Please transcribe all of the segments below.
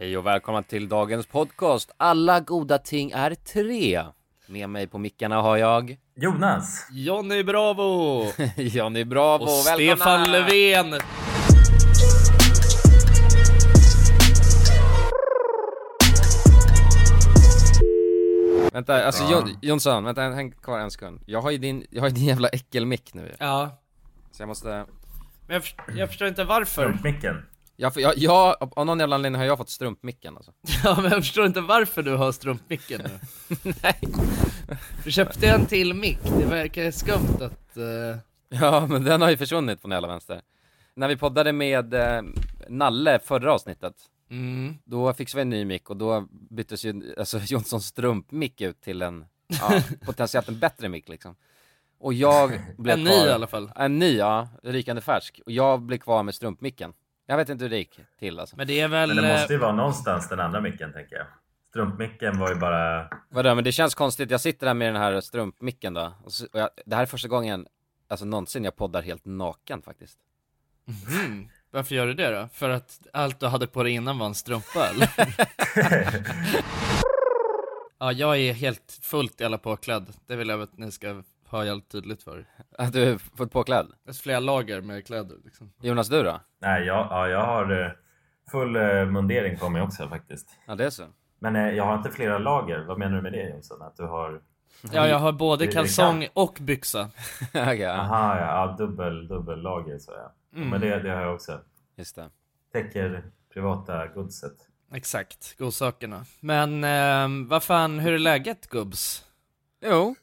Hej och välkomna till dagens podcast. Alla goda ting är tre. Med mig på mickarna har jag Jonas! Johnny Bravo! Johnny Bravo. Och välkomna! Stefan Löfven! Vänta, alltså Ja. Jon- Jonsson, vänta, häng kvar en sekund. Jag har ju din, jag har ju din jävla äckelmick nu Ja, Så jag måste, men jag, jag förstår inte varför. Strumpmicken. Jag, jag, jag, av någon jävla anledning har jag fått strumpmicken alltså. Ja, men jag förstår inte varför du har strumpmicken nu. Nej. Du köpte en till mick, det verkar skumt att... eh, Ja, men den har ju försvunnit från hela vänster. När vi poddade med eh, Nalle förra avsnittet, mm. då fixade vi en ny mick och då byttes ju alltså Jonssons strumpmick ut till en, ja, potentiellt en bättre mick liksom. Och jag blev En ny kvar, i alla fall. En ny ja, rykande färsk. Och jag blev kvar med strumpmicken. Jag vet inte hur det gick till alltså. Men det är väl... Men det måste eh, ju vara någonstans den andra micken tänker jag. Strumpmicken var ju bara... Vadå, men det känns konstigt, jag sitter där med den här strumpmicken då. Och så, och jag, det här är första gången, alltså någonsin jag poddar helt naken faktiskt. mm. Varför gör du det då? För att allt du hade på dig innan var en strumpa eller? ja, jag är helt fullt jävla påklädd. Det vill jag att ni ska ha jävligt tydligt för. Att du fullt påklädd. Det är flera lager med kläder liksom. Jonas, du då? Nej, jag, ja, jag har eh, full eh, mundering på mig också faktiskt. Ja, det är så. Men eh, jag har inte flera lager. Vad menar du med det Jonsson? Att du har... Ja, jag har både kalsong och byxa. Ja, Aha, ja, ja dubbel, dubbel lager så ja. Mm. Men det, det har jag också. just det. Täcker privata godset. Exakt, godsakerna. Men eh, vad fan, hur är läget gubbs? Jo,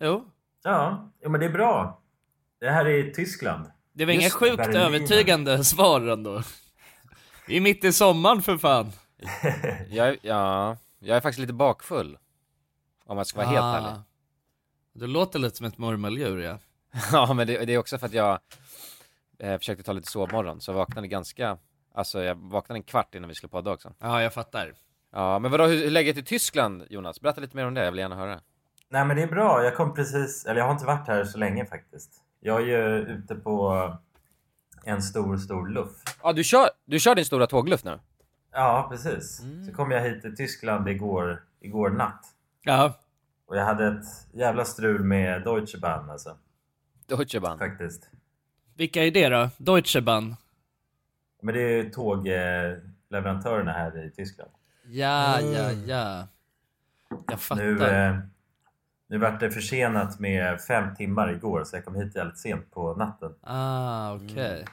Jo, Ja, ja men det är bra. Det här är Tyskland. det var inget Just sjukt Berlin. övertygande svar ändå. Vi är mitt i sommaren för fan. jag, är- ja, jag är faktiskt lite bakfull. Om jag ska vara helt Ah. ärlig. Du låter lite som ett murmeldjur ja. Ja, men det, det är också för att jag eh, försökte ta lite sovmorgon, så jag vaknade ganska, alltså jag vaknade en kvart innan vi skulle podda också. Ja, jag fattar. Ja, men vadå, hur hur läget i Tyskland, Jonas? Berätta lite mer om det, jag vill gärna höra. Nej men det är bra. Jag kom precis, eller jag har inte varit här så länge faktiskt. Jag är ju ute på en stor, stor luff. Ja, du kör, du kör din stora tågluft nu? Ja, precis. Mm. Så kom jag hit till Tyskland igår, igår natt. Ja, Och jag hade ett jävla strul med Deutsche Bahn alltså. Deutsche Bahn. Faktiskt. vilka är det då? Deutsche Bahn? Men det är ju tågleverantörerna här i Tyskland. Ja, ja, ja. Jag fattar. Nu, eh, nu vart det försenat med fem timmar igår så jag kom hit jävligt sent på natten. Ah, okej. Mm.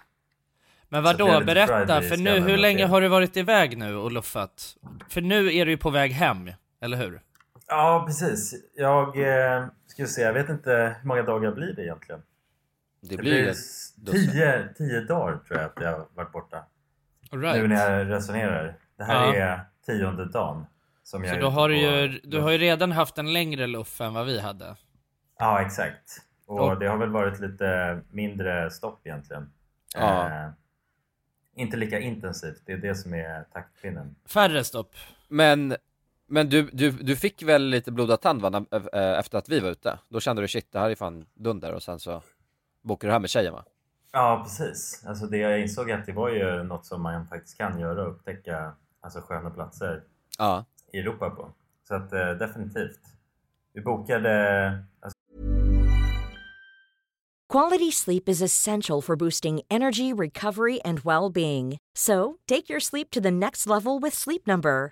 Men vadå, berätta, för nu, hur länge det. har du varit iväg nu och luffat? För nu är du ju på väg hem, eller hur? Ja, precis. Jag eh, ska se, jag vet inte hur många dagar blir det egentligen? Det Det blir tio, tio dagar tror jag att jag har varit borta. All Nu right. när jag resonerar. Det här Ja. är tionde dagen. Så då har du ju, du har ju redan haft en längre luff än vad vi hade. Ja, exakt. Och Och- det har väl varit lite mindre stopp egentligen. Ja. Eh, inte lika intensivt. Det är det som är taktpinnen. Färre stopp. Men, men du, du, du fick väl lite blodad tand va, eh, efter att vi var ute? Då kände du shit, det här är fan dunder och sen så bokade du här med tjejen va? Ja, precis. Alltså det jag insåg att det var ju något som man faktiskt kan göra. Upptäcka alltså, sköna platser Ja. I Europa på. Så att eh, definitivt. Vi bokade alltså, Quality sleep is essential for boosting energy, recovery, and well being. So, take your sleep to the next level with Sleep Number.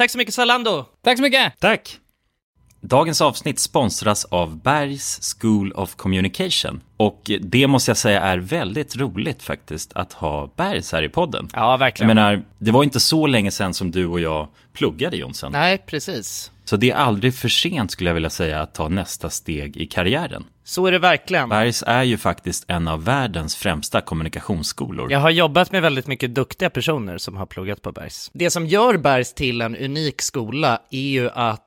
Tack så mycket Zalando! Tack så mycket! tack! Dagens avsnitt sponsras av Bergs School of Communication. Och det måste jag säga är väldigt roligt faktiskt att ha Bergs här i podden. Ja, Jag verkligen. menar, det var inte så länge sedan som du och jag pluggade Jonsson. Nej, precis. Så det är aldrig för sent skulle jag vilja säga att ta nästa steg i karriären. Så är det verkligen. Bergs är ju faktiskt en av världens främsta kommunikationsskolor. Jag har jobbat med väldigt mycket duktiga personer som har pluggat på Bergs. Det som gör Bergs till en unik skola är ju att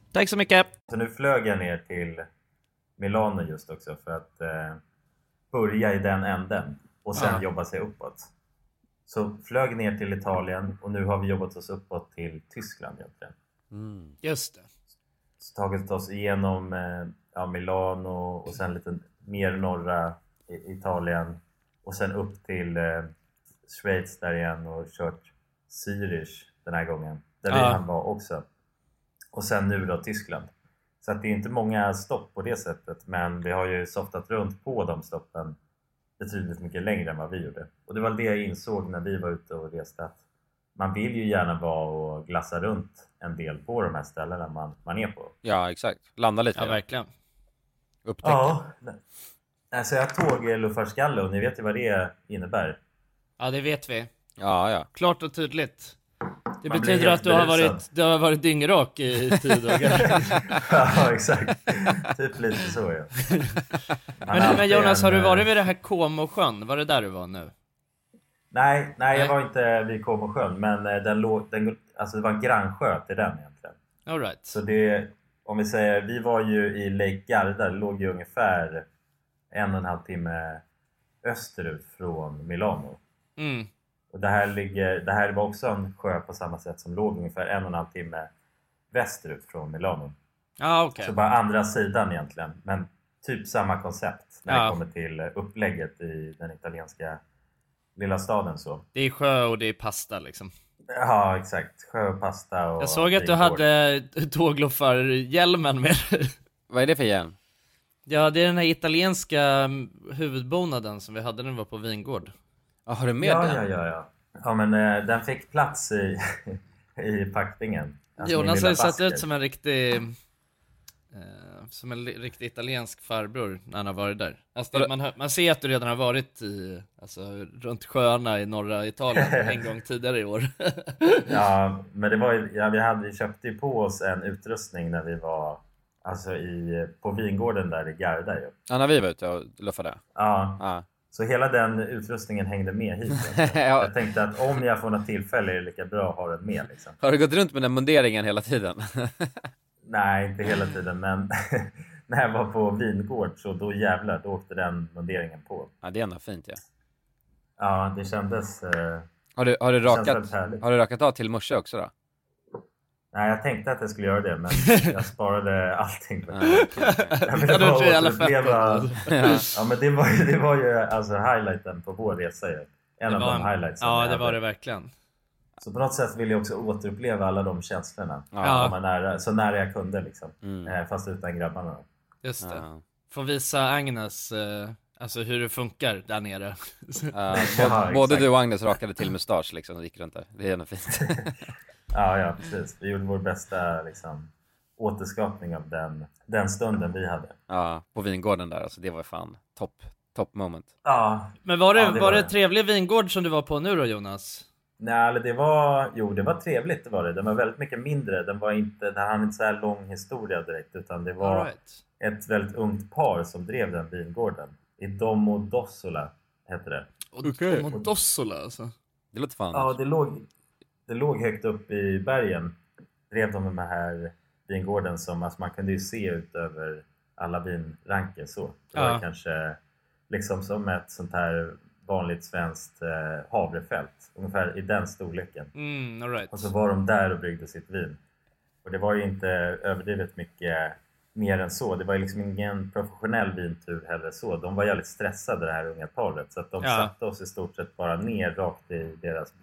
Tack så mycket! Så nu flög jag ner till Milano just också för att eh, börja i den änden och sen Ja. jobba sig uppåt. Så flög ner till Italien och nu har vi jobbat oss uppåt till Tyskland egentligen. Just det. Så tagit oss igenom eh, ja, Milano och sen lite mer norra Italien och sen upp till eh, Schweiz där igen och kört Zürich den här gången. Där vi Ja. han var också. Och sen nu då Tyskland. Så att det är inte många stopp på det sättet men vi har ju softat runt på de stoppen betydligt mycket längre än vad vi gjorde. Och det var det jag insåg när vi var ute och reste att man vill ju gärna vara och glassa runt en del på de här ställena man, man är på. Ja, exakt. Landa lite. Ja, verkligen. Upptäcka. Ja. Alltså jag tåg luftfartsgalle och ni vet ju vad det innebär. Ja, det vet vi. Ja, ja. Klart och tydligt. Det Man betyder att du har, varit, du har varit dyngrak i tio dagar. ja, exakt. Typ lite så ja. Men, men Jonas, en, har du eh, varit vid det här Comosjön? Var det där du var nu? Nej, nej, jag var inte vid Comosjön men eh, den låg, den, alltså det var en grannsjö till den egentligen. All right. Så det, om vi säger, vi var ju i Lake Garda, det låg ju ungefär en och en halv timme österut från Milano. Mm. Och det här, ligger, det här var också en sjö på samma sätt som låg ungefär en och en halv timme västerut från Milano. Ja, okej. Så bara andra sidan egentligen. Men typ samma koncept när Ja. det kommer till upplägget i den italienska lilla staden. så. Det är sjö och det är pasta liksom. Ja, exakt. Sjö och pasta och Jag såg att du hade tågluffarhjälmen med dig. Vad är det för hjälm? Ja, det är den här italienska huvudbonaden som vi hade när vi var på vingård. Ja, har du med Ja, den? ja, ja, ja. Ja, men eh, den fick plats i, i packningen. Alltså, Jonas har ju sett ut som en riktig eh, som en riktig italiensk farbror när han har varit där. Alltså, det, man, man ser att du redan har varit i, alltså, runt sjöarna i norra Italien en gång tidigare i år. Ja, men det var ju, ja, vi, hade, vi köpte ju på oss en utrustning när vi var alltså i, på vingården där i Garda ju. Ja, när vi var ute och luffade. Ja, Ja. Så hela den utrustningen hängde med hit. Ja. Jag tänkte att om jag får något tillfälle är det lika bra att ha den med. Liksom. Har du gått runt med den munderingen hela tiden? Nej, inte hela tiden, men när jag var på vingård så då jävlar, då åkte den munderingen på. ja, det är ändå fint ju. Ja. Ja, det kändes... Eh, Har, du, har, du rakat, har du rakat av till morse också då? Nej, jag tänkte att jag skulle göra det, men jag sparade allting. Ja. Jag ville Ja, bara återuppleva-. Ja, men det var ju, det var ju alltså highlighten på vår resa ju. En Det av de en- highlightsen Ja, det var det verkligen. Så på något sätt ville jag också återuppleva alla de känslorna. Ja. Ja. nära, så nära jag kunde liksom. Mm. Eh, fast utan grabbarna. Just det. Ja. Får visa Agnes, eh, alltså hur det funkar där nere. Ja, Ja, både, både exakt. du och Agnes rakade till mustasch liksom och gick runt där. Det är ändå fint. Ja, ja, precis. Vi gjorde vår bästa liksom, återskapning av den, den stunden vi hade. Ja, på vingården där alltså. Det var fan topp, top moment. Ja, Men var det, Ja, det var var det trevlig vingård som du var på nu då Jonas? nej, eller det var, jo, det var trevligt det var det. Den var väldigt mycket mindre. Den var inte, den hade inte så här lång historia direkt utan det var right. ett väldigt ungt par som drev den vingården. I Domodossola hette det. Och okay. Modossola alltså. Det låter fan Ja, det låg, det låg högt upp i bergen. Drev de den här vingården som, alltså man kunde ju se ut över alla vinranker så. Det var Ja. kanske liksom som ett sånt här vanligt svenskt eh, havrefält. Ungefär i den storleken. Mm, right. Och så var de där och bryggde sitt vin. Och det var ju inte överdrivet mycket mer än så. Det var ju liksom ingen professionell vintur heller så. De var jävligt stressade det här unga paret. Så att de Ja. satte oss i stort sett bara ner rakt i deras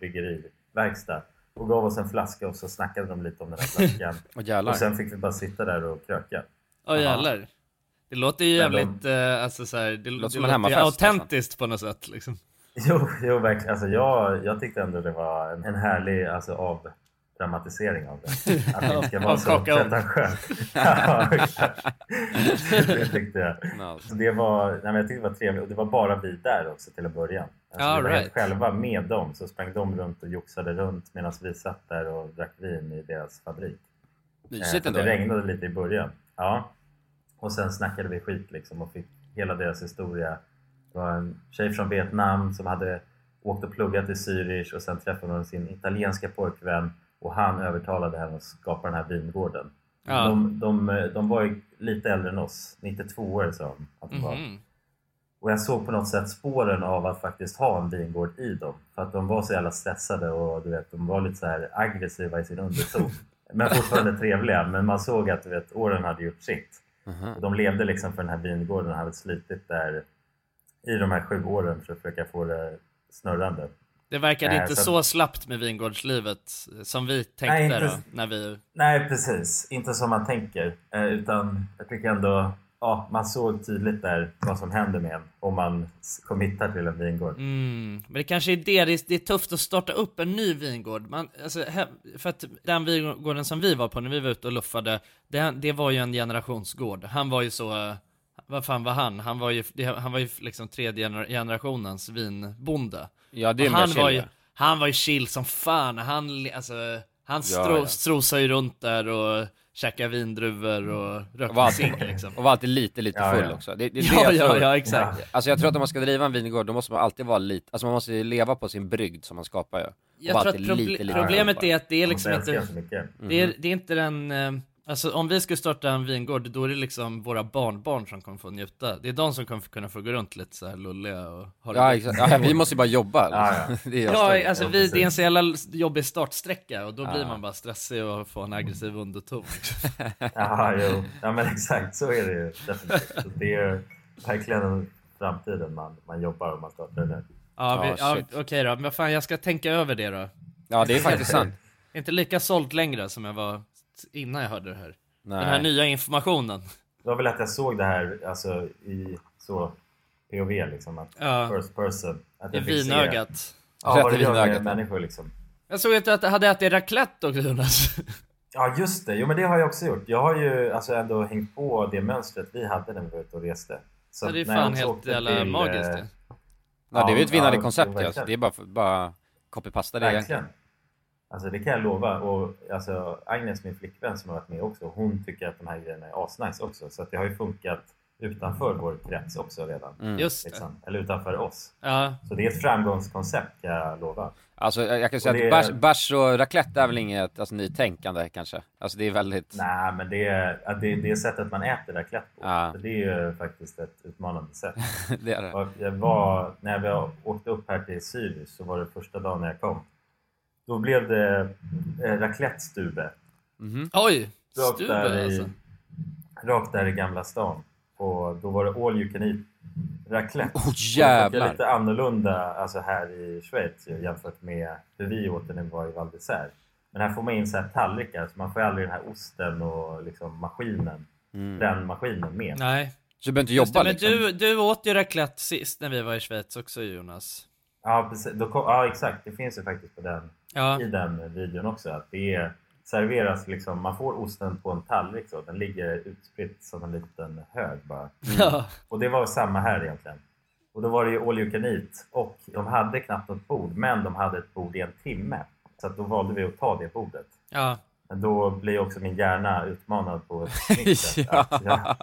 bryggeriverkstad. Och gav oss en flaska och så snackade de lite om den här flaskan. Och och sen fick vi bara sitta där och kröka. Åh jävlar. Det låter ju Men de- jävligt, eh, alltså det, Låter det en låter hemmafest, autentiskt på något sätt liksom. Jo, jo verkligen. Alltså jag, jag tyckte ändå det var en, en härlig alltså, avdramatisering av det. Att det inte ska vara så pretentiöst. ja, det tyckte jag. Så det var, nej, men jag tyckte det var trevligt och det var bara vi där också till en början. Alltså, All vi var right. själva med dem så sprang de runt och joxade runt medan vi satt där och drack vin i deras fabrik. Eh, Mysigt det regnade lite i början. Ja. Och sen snackade vi skit liksom och fick hela deras historia. Det var en tjej från Vietnam som hade åkt och pluggat i Zürich och sen träffade hon sin italienska pojkvän och han övertalade henne att skapa den här vingården. Ja. De, de, de var ju lite äldre än oss, 92 år sa de att de var. Mhm. Och jag såg på något sätt spåren av att faktiskt ha en vingård i dem. För att de var så jävla stressade och du vet, de var lite så här aggressiva i sin underton. Men fortfarande trevliga. Men man såg att du vet, åren hade gjort sitt. Mhm. Och de levde liksom för den här vingården och hade slitit där i de här sju åren för att försöka få det snurrande. Det verkade Nej, inte så- så slappt med vingårdslivet eh, som vi tänkte Nej, inte- då, när vi... Nej, precis. Inte som man tänker. Eh, utan jag tycker ändå ja, man såg tydligt där vad som händer med en om man committar till en vingård. Mm, men det kanske är det, det är, det är tufft att starta upp en ny vingård. Man, alltså, för att den vingården som vi var på när vi var ute och luffade, det, det var ju en generationsgård. Han var ju så, eh, vad fan var han? Han var ju, han var ju liksom tredje gener- generationens vinbonde. Ja, det är han var ju, han var ju chill som fan. Han, alltså, han stro, ja. strosade ju runt där och käkade vindruvor och rökte cigg liksom. och var alltid lite, lite Ja, full ja. också. Det, det, det Ja, jag ja, ja, exakt. Alltså jag tror att om man ska driva en vingård, då måste man alltid vara lite, alltså man måste ju leva på sin brygd som man skapar ju. Jag tror att proble- lite, lite problemet är att det är liksom inte... Det är, det är inte den, eh, alltså om vi skulle starta en vingård, då är det liksom våra barnbarn som kommer få njuta. Det är de som kommer kunna få gå runt lite så här lulliga och ha det Ja, exakt. ja, vi måste ju bara jobba. Ja, Liksom. Det är Ja, alltså Ja, vi, det är en så jävla jobbig startsträcka och då blir Ja. man bara stressig och får en aggressiv underton. Ja, jo. ja, men exakt så är det ju definitivt. Så det är verkligen framtiden man, man jobbar om man startar det. Ja, vi, Ja, ja, okej då, men vad fan jag ska tänka över det då. Ja, det är faktiskt sant. Inte lika såld längre som jag var innan jag hörde det här. Nej. Den här nya informationen. Det var väl att jag såg det här alltså, i så POV liksom, att Ja. first person. Att I vinögat. Ja, vad Rätt det gör med människor liksom. Jag såg att du hade ätit raclette också Jonas. Ja just det, jo men det har jag också gjort. Jag har ju alltså ändå hängt på det mönstret vi hade när vi var ute och reste. Så Ja, det är fan helt jävla till, magiskt eh, det. Ja, det är ju ett vinnande ja, koncept verkligen. alltså. Det är bara, bara copy-pasta det egentligen. Verkligen. Alltså det kan jag lova. Och alltså, Agnes, min flickvän som har varit med också, hon tycker att de här grejerna är asnice också. Så att det har ju funkat utanför vår krets också redan. Mm. Just det. Liksom. Eller utanför oss. Ja, Så det är ett framgångskoncept kan jag lova. Alltså jag jag kan Och säga det- att bärs, bärs och raclette är väl inget alltså, nytänkande kanske. Alltså det är väldigt... Nej, men det är, att det, det är sättet man äter raclette på. Ja. Det är ju faktiskt ett utmanande sätt. det är det. Och Jag var, när vi åkte upp här till Sirius så var det första dagen när jag kom. Då blev det eh, raclette-stube. Mhm. oj! Rakt där, Stuber i, alltså. rakt där i Gamla stan. Och då var det all you can eat raclette. Oh Och det jävlar! funkar lite annorlunda alltså här i Schweiz jämfört med hur vi åt det när vi var i Val d'Isère. Men här får man in så här tallrikar så man får aldrig den här osten och liksom maskinen, Mm. den maskinen med. Nej. Så du behöver inte det, jobba men liksom? du, du åt ju raclette sist när vi var i Schweiz också Jonas. Ja, precis. Då kom, ja exakt, det finns ju faktiskt på den, Ja, i den videon också. Att det serveras liksom, man får osten på en tallrik så, den ligger utspritt som en liten hög bara. ja. Och det var samma här egentligen. Och då var det ju all you can eat. Och de hade knappt något bord, men de hade ett bord i en timme. Så då valde vi att ta det bordet. ja. Men då blir också min hjärna utmanad på ett nytt sätt. ja.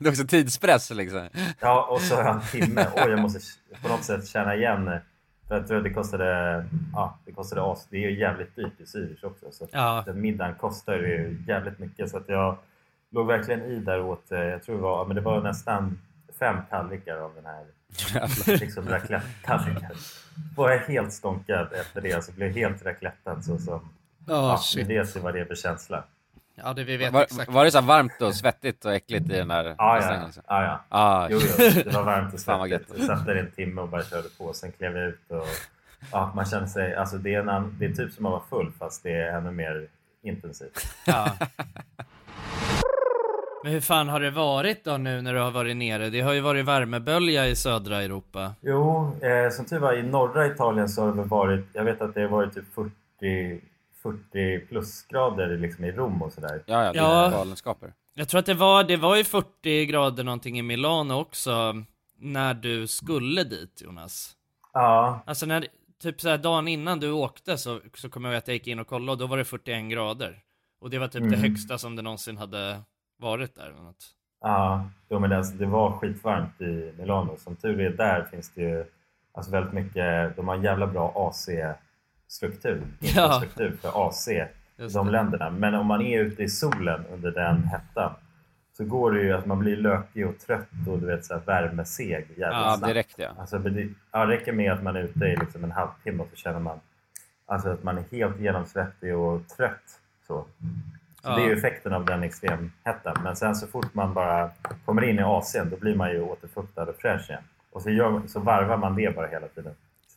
Det är också tidspress liksom. ja, och så har jag en timme. Oj, jag måste på något sätt känna igen. För jag tror att det kostade, ja, det kostade as. Det är ju jävligt dyrt i Zürich också. Så Ja. den middagen kostar ju jävligt mycket. Så att jag låg verkligen i där åt, eh, jag tror det var, men det var nästan fem tallrikar av den här liksom raclette-tallriken. Var jag helt stånkad efter det, så blev helt raclettad så som Ja, ja, shit. med det var det känsla. Ja, det vi vet Var, exakt. var det så varmt och svettigt och äckligt i den där Ja, ja, ja. Liksom? ja. Ah, Jo, jo, det var varmt och svettigt. Jag satt där i en timme och bara körde på. Sen klev jag ut och ja, man känner sig... Alltså det, är en, det är typ som att vara full fast det är ännu mer intensivt. Ja. Men hur fan har det varit då nu när du har varit nere? Det har ju varit värmebölja i södra Europa. Jo, eh, som tur var i norra Italien så har det varit... Jag vet att det har varit typ 40, 40 plusgrader liksom i Rom och sådär. ja, ja, det Ja. är galenskaper. Jag tror att det var, det var ju 40 grader någonting i Milano också när du skulle dit Jonas. Ja, Alltså när, typ såhär dagen innan du åkte så, så kommer jag ihåg att jag gick in och kollade och då var det 41 grader. Och det var typ det Mm. högsta som det någonsin hade varit där eller något. Ja, jo, men det, alltså, det var skitvarmt i Milano. Som tur är där finns det ju alltså, väldigt mycket, de har en jävla bra AC-struktur, infrastruktur för AC, Just de det. länderna. Men om man är ute i solen under den hettan så går det ju att man blir lökig och trött och du vet så här, värmeseg jävligt Ja, snabbt. direkt ja. Alltså, det ja, räcker med att man är ute i liksom en halvtimme och så känner man alltså, att man är helt genomsvettig och trött. Så. Så Ja. det är ju effekten av den extremhettan. Men sen så fort man bara kommer in i AC'n då blir man ju återfuktad och fräsch igen. Och så, gör, så varvar man det bara hela tiden.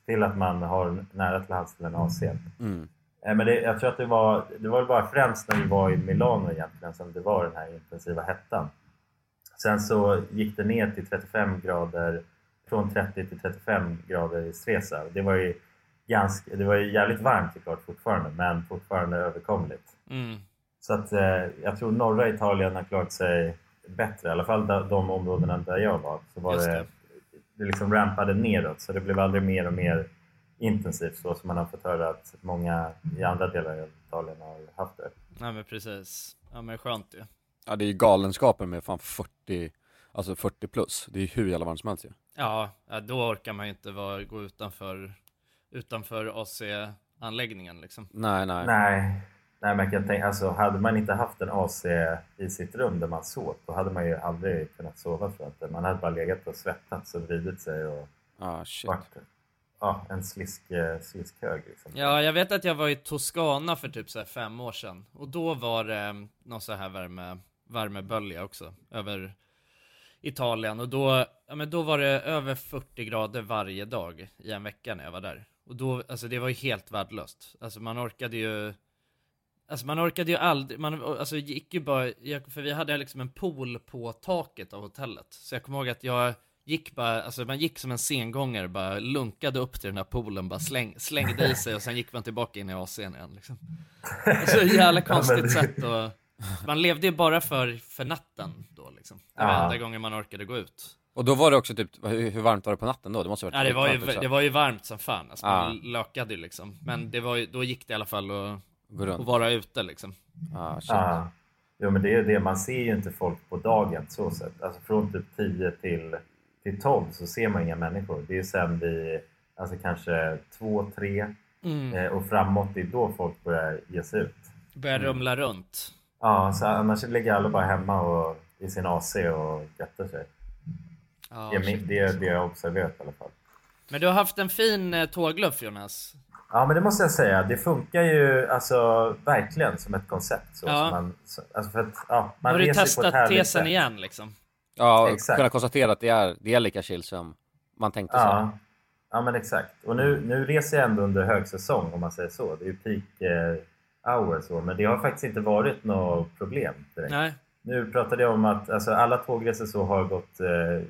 Till att man har nära till hands till en AC. Mm. Eh, Men det, jag tror att det var, det var bara främst när vi var i Milano egentligen som det var den här intensiva hettan. Sen så gick det ner till 35 grader, från 30 till 35 grader i Stresa. Det var ju, ganska, det var ju jävligt varmt såklart fortfarande, men fortfarande överkomligt. Mm. Så att eh, jag tror norra Italien har klarat sig bättre, i alla fall de, de områdena där jag var. Så var Just det, det. liksom rampade neråt, så det blev aldrig mer och mer intensivt så som man har fått höra att många i andra delar av Italien har haft det. Ja men precis. Ja men skönt ju. Ja, det är ju galenskaper med fan 40, alltså 40 plus. Det är ju hur jävla varmt som helst ju. Ja, ja, då orkar man ju inte vara, gå utanför, utanför AC-anläggningen liksom. Nej, nej. Nej, nej men jag kan tänka, alltså, hade man inte haft en AC i sitt rum där man sov, då hade man ju aldrig kunnat sova jag inte. Man hade bara legat och svettats och vridit sig och Ah, varit ja, en slisk, eh, sliskhög. Liksom. Ja, jag vet att jag var i Toscana för typ så fem år sedan. Och då var det eh, någon så här värme, värmebölja också. Över Italien. Och då, ja men då var det över 40 grader varje dag i en vecka när jag var där. Och då, alltså det var ju helt värdelöst. Alltså man orkade ju Alltså man orkade ju aldrig, man alltså gick ju bara, jag, för vi hade liksom en pool på taket av hotellet. Så jag kommer ihåg att jag gick bara, alltså man gick som en sengångare, bara lunkade upp till den här poolen, bara släng, slängde i sig och sen gick man tillbaka in i AC'n igen liksom. Så jävla konstigt sätt och man levde ju bara för, för natten då liksom. Det var Ja. enda gången man orkade gå ut. Och då var det också typ, hur, varmt var det på natten då? Det måste ha varit Ja, det var ju, det var ju varmt som fan, alltså, man Ja. lökade ju liksom. Men det var ju, då gick det i alla fall att, Gå runt. att vara ute liksom. Ah, shit. Ja. Jo men det är ju det, man ser ju inte folk på dagen så sett. Alltså från typ 10 till, till 12 så ser man inga människor. Det är sen vid alltså kanske 2, 3 Mm. eh, och framåt, det är då folk börjar ge sig ut. Började rumla runt. Ja, så annars ligger alla bara hemma och, i sin AC och göttar sig. Ja, det, är det är det jag har observerat i alla fall. Men du har haft en fin eh, tågluff Jonas. Ja men det måste jag säga, det funkar ju alltså verkligen som ett koncept. Så, Ja. man, så, alltså för att, ja, man har du reser på ett testat tesen sätt. igen liksom? Ja, och Exakt. kunna konstatera att det är, det är lika chill som man tänkte sig. Ja, ja men exakt. Och nu, nu reser jag ändå under högsäsong om man säger så. Det är ju peak eh, hour så, men det har faktiskt inte varit något problem direkt. Nej. Nu pratade jag om att alltså, alla tågresor så har gått eh,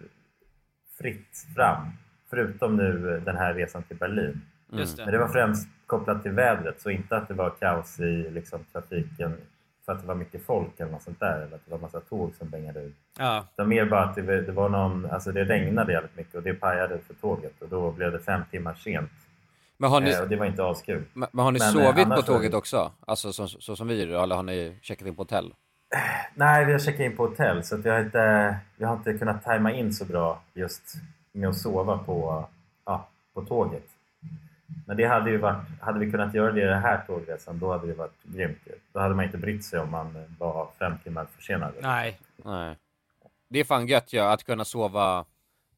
fritt fram. Förutom nu eh, den här resan till Berlin. Just Men det. det var främst kopplat till vädret, så inte att det var kaos i liksom, trafiken för att det var mycket folk eller något sånt där. Eller att det var massa tåg som bängade ut. Ja. Utan mer bara att det, var- det var någon, alltså det regnade jävligt mycket och det pajade för tåget och då blev det fem timmar sent. Men har ni, Eh, och det var inte askul. men men har ni men, eh, sovit på var tåget det- också? Alltså så, så som vi gjorde, eller har ni checkat in på hotell? Nej, vi har checkat in på hotell så att jag, har inte, jag har inte kunnat tajma in så bra just med att sova på, ja, på tåget. Men det hade ju varit, hade vi kunnat göra det i den här tågresan då hade det varit grymt. Då hade man inte brytt sig om man var fem timmar försenad. Nej. Nej. Det är fan gött ju, att kunna sova,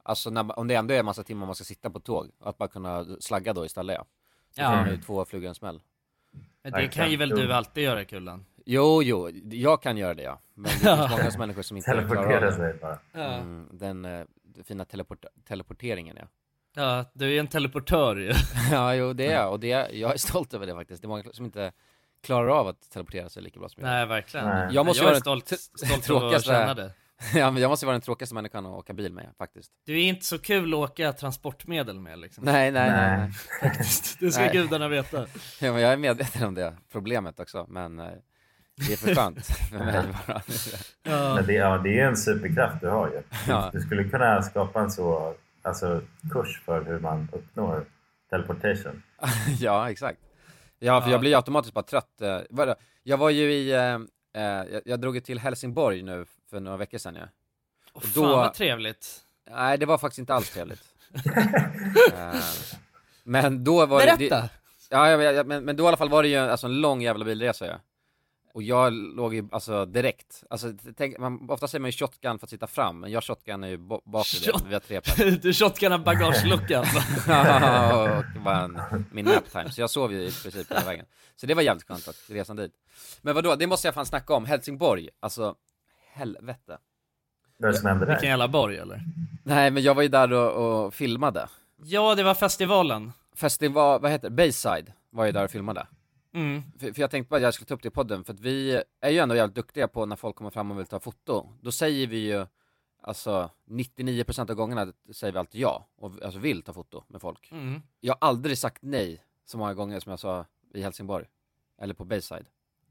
alltså när, om det ändå är en massa timmar man ska sitta på tåg, att bara kunna slagga då istället ja. Då får Ja. man ju två flugor en smäll. Men det kan ju väl du alltid göra Kullan? Jo, jo, jag kan göra det ja. Men det finns många människor som inte klarar av Teleportera det. sig bara. Ja. Mm, den eh, fina teleport teleporteringen ja. Ja, du är ju en teleportör ju. Ja, jo det är jag och det är, jag är stolt över det faktiskt. Det är många som inte klarar av att teleportera sig lika bra som jag. Nej, verkligen. Nej. Jag måste jag vara är stolt, stolt över att känna det. Ja, men jag måste vara den tråkigaste människan att åka bil med faktiskt. Du är inte så kul att åka transportmedel med liksom. Nej, nej, nej. Nej. nej. Det ska Nej. gudarna veta. Ja, men jag är medveten om det problemet också, men eh, det är för skönt för mig bara. Ja. Men det, ja, det är en superkraft du har ju. Du, Ja. du skulle kunna skapa en så, alltså, kurs för hur man uppnår teleportation. ja, exakt. Ja, för Ja. jag blir automatiskt bara trött. eh? Jag var ju i, eh, eh, jag, jag drog till Helsingborg nu för några veckor sedan ja. Och då- fan vad trevligt. Nej, det var faktiskt inte alls trevligt. Eh, men då var det... Berätta! det ja, ja, ja, men, men då i alla fall var det ju alltså, en lång jävla bilresa ja. Och jag låg ju alltså direkt, alltså tänk, man, ofta säger man ju shotgun för att sitta fram, men jag shotgun är ju bo- bak i det, Shot- vi har tre pers. Du shotgunnar bagageluckan. och bara en, min naptime, så jag sov ju i princip hela vägen. Så det var jävligt skönt att resan dit. Men vadå, det måste jag fan snacka om, Helsingborg, alltså helvete. Vad är det som Vilken där? jävla borg eller? Nej men jag var ju där och, och filmade. Ja, det var festivalen. Festival, vad heter det, Bayside var ju där och filmade. Mm. För, för jag tänkte bara att jag skulle ta upp det i podden, för att vi är ju ändå jävligt duktiga på när folk kommer fram och vill ta foto. Då säger vi ju, alltså 99% av gångerna säger vi alltid ja, och alltså vill ta foto med folk. Mm. Jag har aldrig sagt nej så många gånger som jag sa i Helsingborg. Eller på Bayside.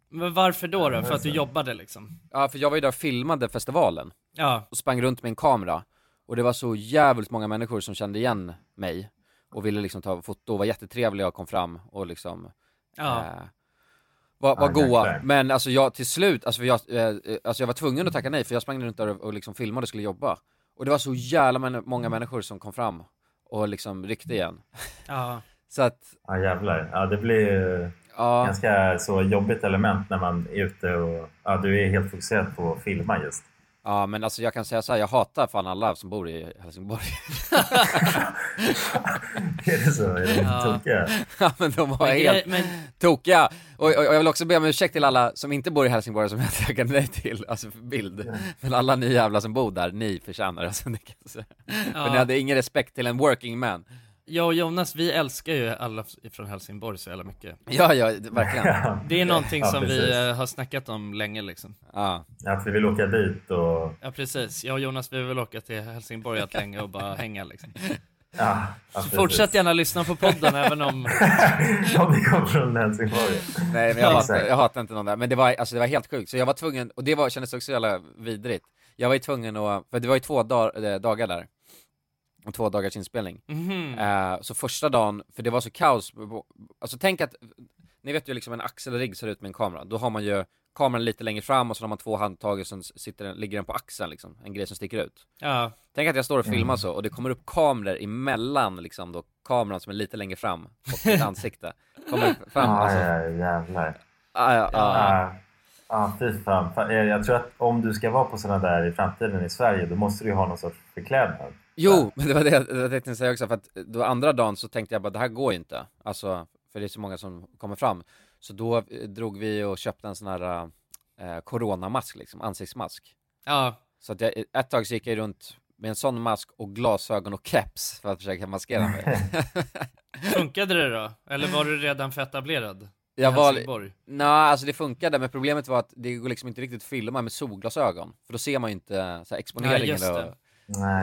Men varför då då? Ja, För att du jobbade liksom? Ja, för jag var ju där och filmade festivalen. Ja. och sprang runt med en kamera. Och det var så jävligt många människor som kände igen mig. Och ville liksom ta foto och var jättetrevliga och kom fram och liksom Ja. eh, var, var Ja, goa. jäklar. Men alltså jag till slut, alltså jag, eh, alltså jag var tvungen att tacka nej för jag sprang runt där och, och liksom filmade och skulle jobba. Och det var så jävla män- många människor som kom fram och liksom ryckte igen. Ja. Så att, Ja jävlar. Ja, det blir ju ja, ganska så jobbigt element när man är ute och ja, du är helt fokuserad på att filma just. Ja men alltså jag kan säga så här, jag hatar fan alla som bor i Helsingborg. är det så? Är de Ja. tokiga? ja men de var Men, helt men tokiga. Och, och, och jag vill också be om ursäkt till alla som inte bor i Helsingborg som jag tackade nej till, alltså för bild. Men alla ni jävla som bor där, ni förtjänar det, alltså, det kan jag säga. För ni ja. hade ingen respekt till en working man. Jag och Jonas, vi älskar ju alla från Helsingborg så jävla mycket. Ja, ja, verkligen. Det är någonting Ja, som precis. vi eh, har snackat om länge liksom. Ja. Att vi vill åka dit och... Ja precis, jag och Jonas vi vill åka till Helsingborg att länge och bara hänga liksom. Ja, ja, fortsätt gärna lyssna på podden även om... Om vi kommer från Helsingborg. Nej, men jag, Ja, hatar, jag hatar inte någon där. Men det var, alltså, det var helt sjukt. Så jag var tvungen, och det var, kändes också så jävla vidrigt. Jag var ju tvungen att, för det var ju två dag, eh, dagar där. Och två dagars inspelning. Mhm. Eh, så första dagen, för det var så kaos, alltså tänk att, ni vet ju liksom en axelrigg ser ut med en kamera, då har man ju kameran lite längre fram och så har man två handtag och sen sitter den, ligger den på axeln liksom, en grej som sticker ut. Ja, Tänk att jag står och filmar så och det kommer upp kameror emellan liksom då kameran som är lite längre fram och mitt ansikte. Kommer fram, Ja, alltså. ja, jävlar. Ah, ja, ah. Ja, ja, fy fan. Jag tror att om du ska vara på sådana där i framtiden i Sverige, då måste du ju ha någon sorts förklädnad. Jo, men det var det jag tänkte säga också, för att då andra dagen så tänkte jag bara det här går ju inte, alltså, för det är så många som kommer fram. Så då eh, drog vi och köpte en sån här eh, coronamask liksom, ansiktsmask. ja, Så att jag, ett tag så gick jag runt med en sån mask och glasögon och keps för att försöka maskera mig. funkade det då? Eller var du redan för etablerad? jag var, nej alltså det funkade, men problemet var att det går liksom inte riktigt att filma med solglasögon, för då ser man ju inte så här, exponeringen det. och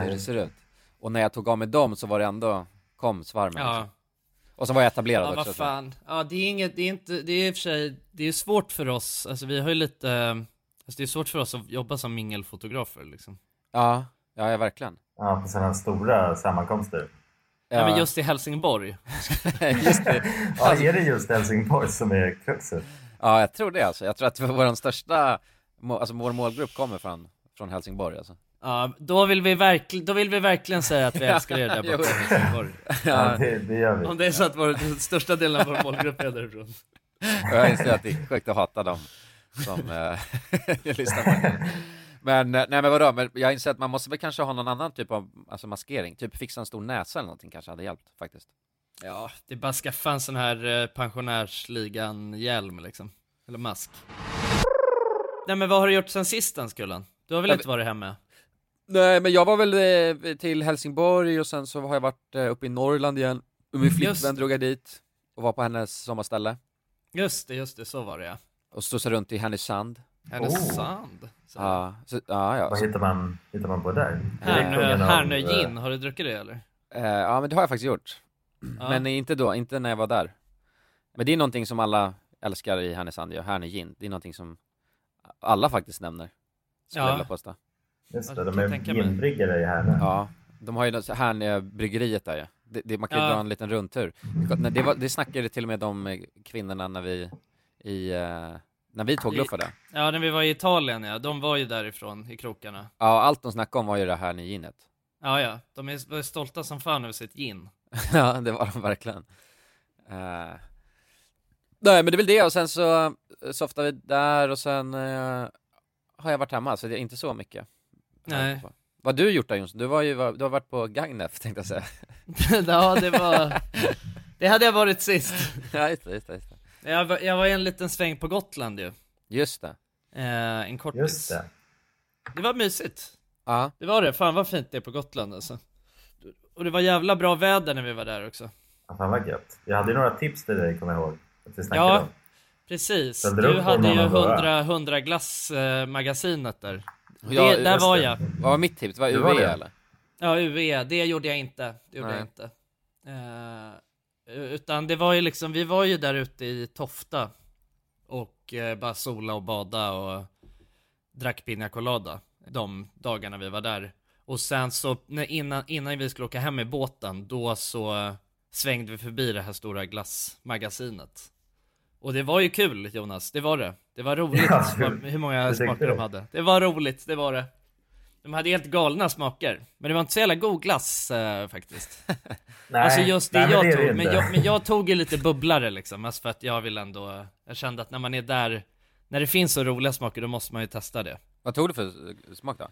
hur det ser ut. Och när jag tog av mig dem så var det ändå, kom svarmen liksom. Ja, Och så var jag etablerad ja också. vad så- fan. Ja, det är inget, det är inte, det är i och för sig, det är svårt för oss, alltså vi har ju lite, alltså det är svårt för oss att jobba som mingelfotografer liksom. Ja, ja, ja verkligen. Ja, på sådana stora sammankomster. Ja. men just i Helsingborg. just det. Ja, är det just Helsingborg som är kruxet? Ja, jag tror det alltså. Jag tror att vår största, alltså vår målgrupp kommer från, från Helsingborg alltså. Ja, då vill vi verkligen, då vill vi verkligen säga att vi älskar er där borta. Ja, det, det gör vi. Om det är så att vår, den största delen av vår målgrupp är därifrån. Jag inser att det är sjukt att hata dem som eh, lyssnar på det. Men, eh, nej men vadå, men jag inser att man måste väl kanske ha någon annan typ av alltså maskering, typ fixa en stor näsa eller någonting kanske hade hjälpt faktiskt. Ja, det är bara att skaffa en sån här eh, pensionärsligan-hjälm liksom. Eller mask. Nej men vad har du gjort sen sist den skullen? Du har väl Jag inte varit hemma? Nej men jag var väl eh, till Helsingborg och sen så har jag varit eh, uppe i Norrland igen. Och min Just flickvän drog jag dit och var på hennes sommarställe. Just det, just det, så var det ja. Och studsade runt i Härnösand. Härnösand. Så. Ja, så, ja, ja. Vad hittar man, hittar man på där? Härnö, Härnö eh, gin, har du druckit det eller? eh, ja men det har jag faktiskt gjort. Ja. Men inte då, inte när jag var där. Men det är någonting som alla älskar i Härnösand, ja, Härnö gin. Det är någonting som alla faktiskt nämner. Skulle Ja. jag vilja påstå. Just det, Jag de är ginbryggare i Härnö. Ja, de har ju Härnö-bryggeriet där ja. Det, det, man kan ju Ja. dra en liten rundtur. Det, det, var, det snackade till och med de eh, kvinnorna när vi, i, eh, när vi tågluffade. Ja, när vi var i Italien ja, de var ju därifrån i krokarna. Ja, allt de snackade om var ju det här ginet. Ja, ja, de är stolta som fan över sitt gin. ja, det var de verkligen. Eh, nej, men det är väl det och sen så softade vi där och sen eh, har jag varit hemma, så det är inte så mycket. Nej. Vad har du gjort då Jonsson? Du, var ju, du har varit på Gagnef tänkte jag säga. ja, det var... Det hade jag varit sist. ja, just det, just det, just det. Jag var, jag var en liten sväng på Gotland ju. Just det. Eh, en kortis. Just det. Det var mysigt. Ja, Det var det. Fan vad fint det är på Gotland alltså. Och det var jävla bra väder när vi var där också. Ja, fan vad gött. Jag hade ju några tips till dig, kommer jag ihåg. Att vi Ja. om. Precis. Du hade ju någon av våra? 100, 100 glass-magasinet där. Ja, det, där var det. jag. Vad var mitt tips? Var Det var UV det. eller? Ja, UE. Det gjorde jag inte. Det gjorde Nej. jag inte. Eh, utan det var ju liksom, vi var ju där ute i Tofta. Och eh, bara sola och bada och drack pina colada. De dagarna vi var där. Och sen så, när, innan, innan vi skulle åka hem med båten, då så svängde vi förbi det här stora glassmagasinet. Och det var ju kul Jonas, det var det. Det var roligt Ja, hur många smaker de hade. Det var roligt, det var det. De hade helt galna smaker. Men det var inte så jävla god glass eh, faktiskt. Nej, alltså just det nej, jag men det är tog. det Men jag, men jag tog ju lite bubblare liksom. Alltså för att jag vill ändå, jag kände att när man är där, när det finns så roliga smaker då måste man ju testa det. Vad tog du för eh, smak då?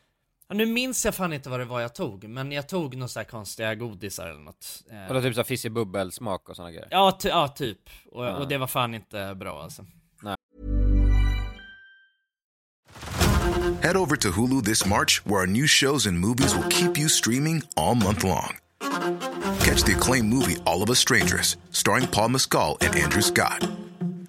Ja, nu minns jag fan inte vad det var jag tog, men jag tog några så här konstiga godisar eller något. Eh, Och då typ så här fizzy bubbelsmak och såna grejer? ja, ty- ja, typ. Och, Ja. och det var fan inte bra alltså. Head over to Hulu this March, where our new shows and movies will keep you streaming all month long. Catch the acclaimed movie All of Us Strangers, starring Paul Mescal and Andrew Scott.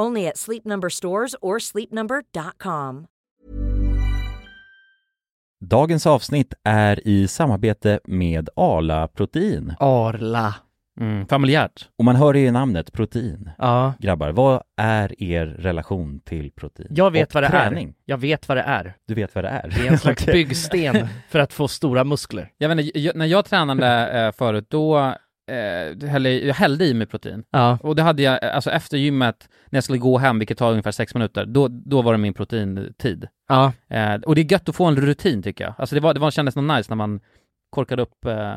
Only at Sleep Number stores or sleepnumber.com. Dagens avsnitt är i samarbete med Arla Protein. Arla. Mm, familjärt. Och man hör ju i namnet protein. Ja. Grabbar, vad är er relation till protein? Jag vet Och vad det träning? är. Jag vet vad det är. Du vet vad det är? Det är en slags byggsten för att få stora muskler. Jag vet inte, jag, när jag tränade eh, förut, då eh, hällde, jag hällde i mig protein. Ja. Och det hade jag, alltså efter gymmet, när jag skulle gå hem, vilket tar ungefär sex minuter, då, då var det min proteintid. Ja. Eh, och det är gött att få en rutin tycker jag. Alltså det, var, det var, kändes nog nice när man korkade upp... Eh...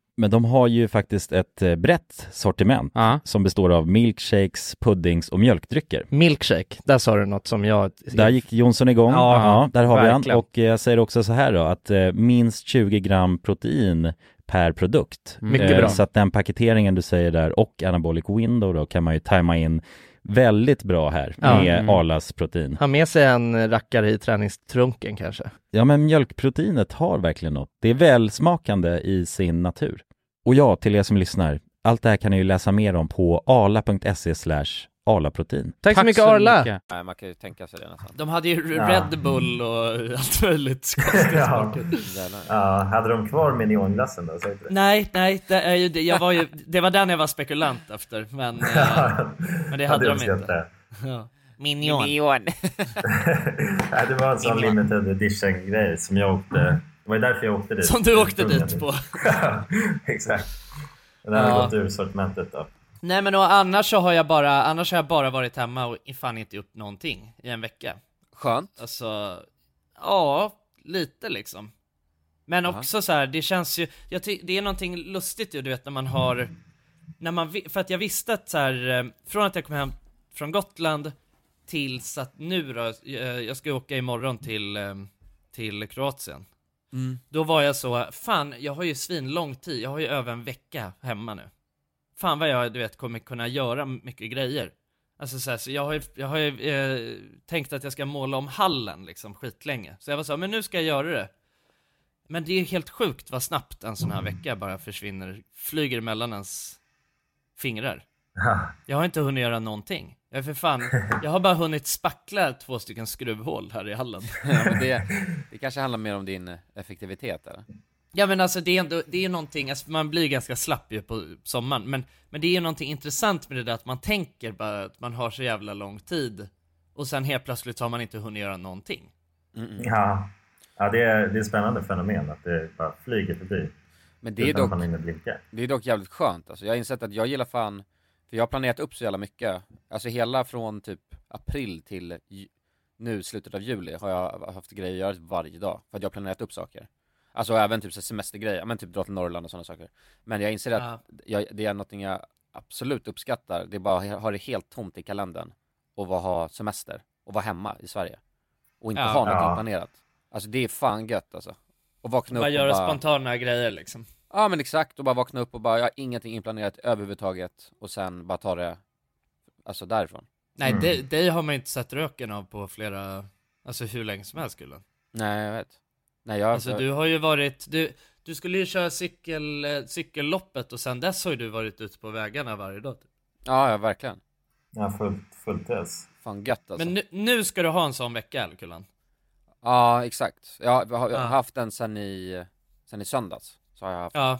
Men de har ju faktiskt ett eh, brett sortiment Ja. som består av milkshakes, puddings och mjölkdrycker. Milkshake, där sa du något som jag... Där gick Jonsson igång. Ja, där har vi verkligen. han. Och eh, jag säger också så här då, att eh, minst 20 gram protein per produkt. Mycket Eh, bra. Så att den paketeringen du säger där och anabolic window då kan man ju tajma in väldigt bra här Ja. med Mm. Arlas protein. Ha med sig en rackare i träningstrunken kanske. Ja men mjölkproteinet har verkligen något. Det är välsmakande i sin natur. Och ja, till er som lyssnar, allt det här kan ni ju läsa mer om på arla.se slash arlaprotein. Tack, så mycket Arla! mycket. Nej, man kan ju tänka sig det nästan. De hade ju Ja. Red Bull och allt möjligt Ja. Jävlar. Ja, hade de kvar minionglassen då? Säg inte det. Nej, nej, det, är ju, det, jag var ju, det var den jag var spekulant efter, men, eh, men det hade de uppskattat inte. Ja. Minion. Nej, det var en sån limited edition grej som jag åkte. Var ju därför jag åkte dit. Som du åkte dit på. Exakt. Den har Ja. gått ur sortimentet då. Nej men och annars så har jag bara, annars har jag bara varit hemma och fan inte gjort någonting i en vecka. Skönt. Alltså, ja, lite liksom. Men Aha. också så här, det känns ju, jag ty- det är någonting lustigt ju, du vet när man har, när man, för att jag visste att så här, eh, från att jag kom hem från Gotland tills att nu då, eh, jag ska åka imorgon till, eh, till Kroatien. Mm. Då var jag så, fan jag har ju svin lång tid, jag har ju över en vecka hemma nu. Fan vad jag, du vet, kommer kunna göra mycket grejer. Alltså så, här, så jag har ju, jag har ju eh, tänkt att jag ska måla om hallen liksom skitlänge. Så jag var så, men nu ska jag göra det. Men det är helt sjukt vad snabbt en sån här vecka bara försvinner, flyger mellan ens fingrar. Jag har inte hunnit göra någonting. Jag är för fan, jag har bara hunnit spackla två stycken skruvhål här i hallen. Ja, men det, det kanske handlar mer om din eh, effektivitet eller? Ja men alltså det är ändå, det är någonting, alltså man blir ganska slapp ju på sommaren, men, men det är ju någonting intressant med det där att man tänker bara att man har så jävla lång tid och sen helt plötsligt så har man inte hunnit göra någonting. Ja, ja det, är, det är ett spännande fenomen att det bara flyger förbi. Men det är dock, det är dock jävligt skönt alltså. Jag har insett att jag gillar fan, för jag har planerat upp så jävla mycket. Alltså hela från typ april till nu slutet av juli har jag haft grejer att göra varje dag, för att jag har planerat upp saker. Alltså även typ så semestergrejer, men typ dra till Norrland och sådana saker. Men jag inser att jag, det är någonting jag absolut uppskattar, det är bara att ha det helt tomt i kalendern och vara, ha semester och vara hemma i Sverige. Och inte Ja. ha någonting Ja. planerat. Alltså det är fan gött alltså. Och vakna Bara upp göra och bara... spontana grejer liksom. Ja men exakt, och bara vakna upp och bara, jag har ingenting inplanerat överhuvudtaget och sen bara ta det, alltså därifrån. Nej, Mm. dig, dig har man inte sett röken av på flera, alltså hur länge som helst Gulen. Nej jag vet. Nej jag, Alltså du har ju varit, du, du skulle ju köra cykel, eh, cykelloppet och sen dess har ju du varit ute på vägarna varje dag. typ. ja, ja verkligen. Ja, fullt, fullt ös. Fan gött alltså. Men nu, nu ska du ha en sån vecka Kulan? Ja exakt. Jag har, jag har Ja. haft den sen i, sen i söndags. Så har jag haft Ja.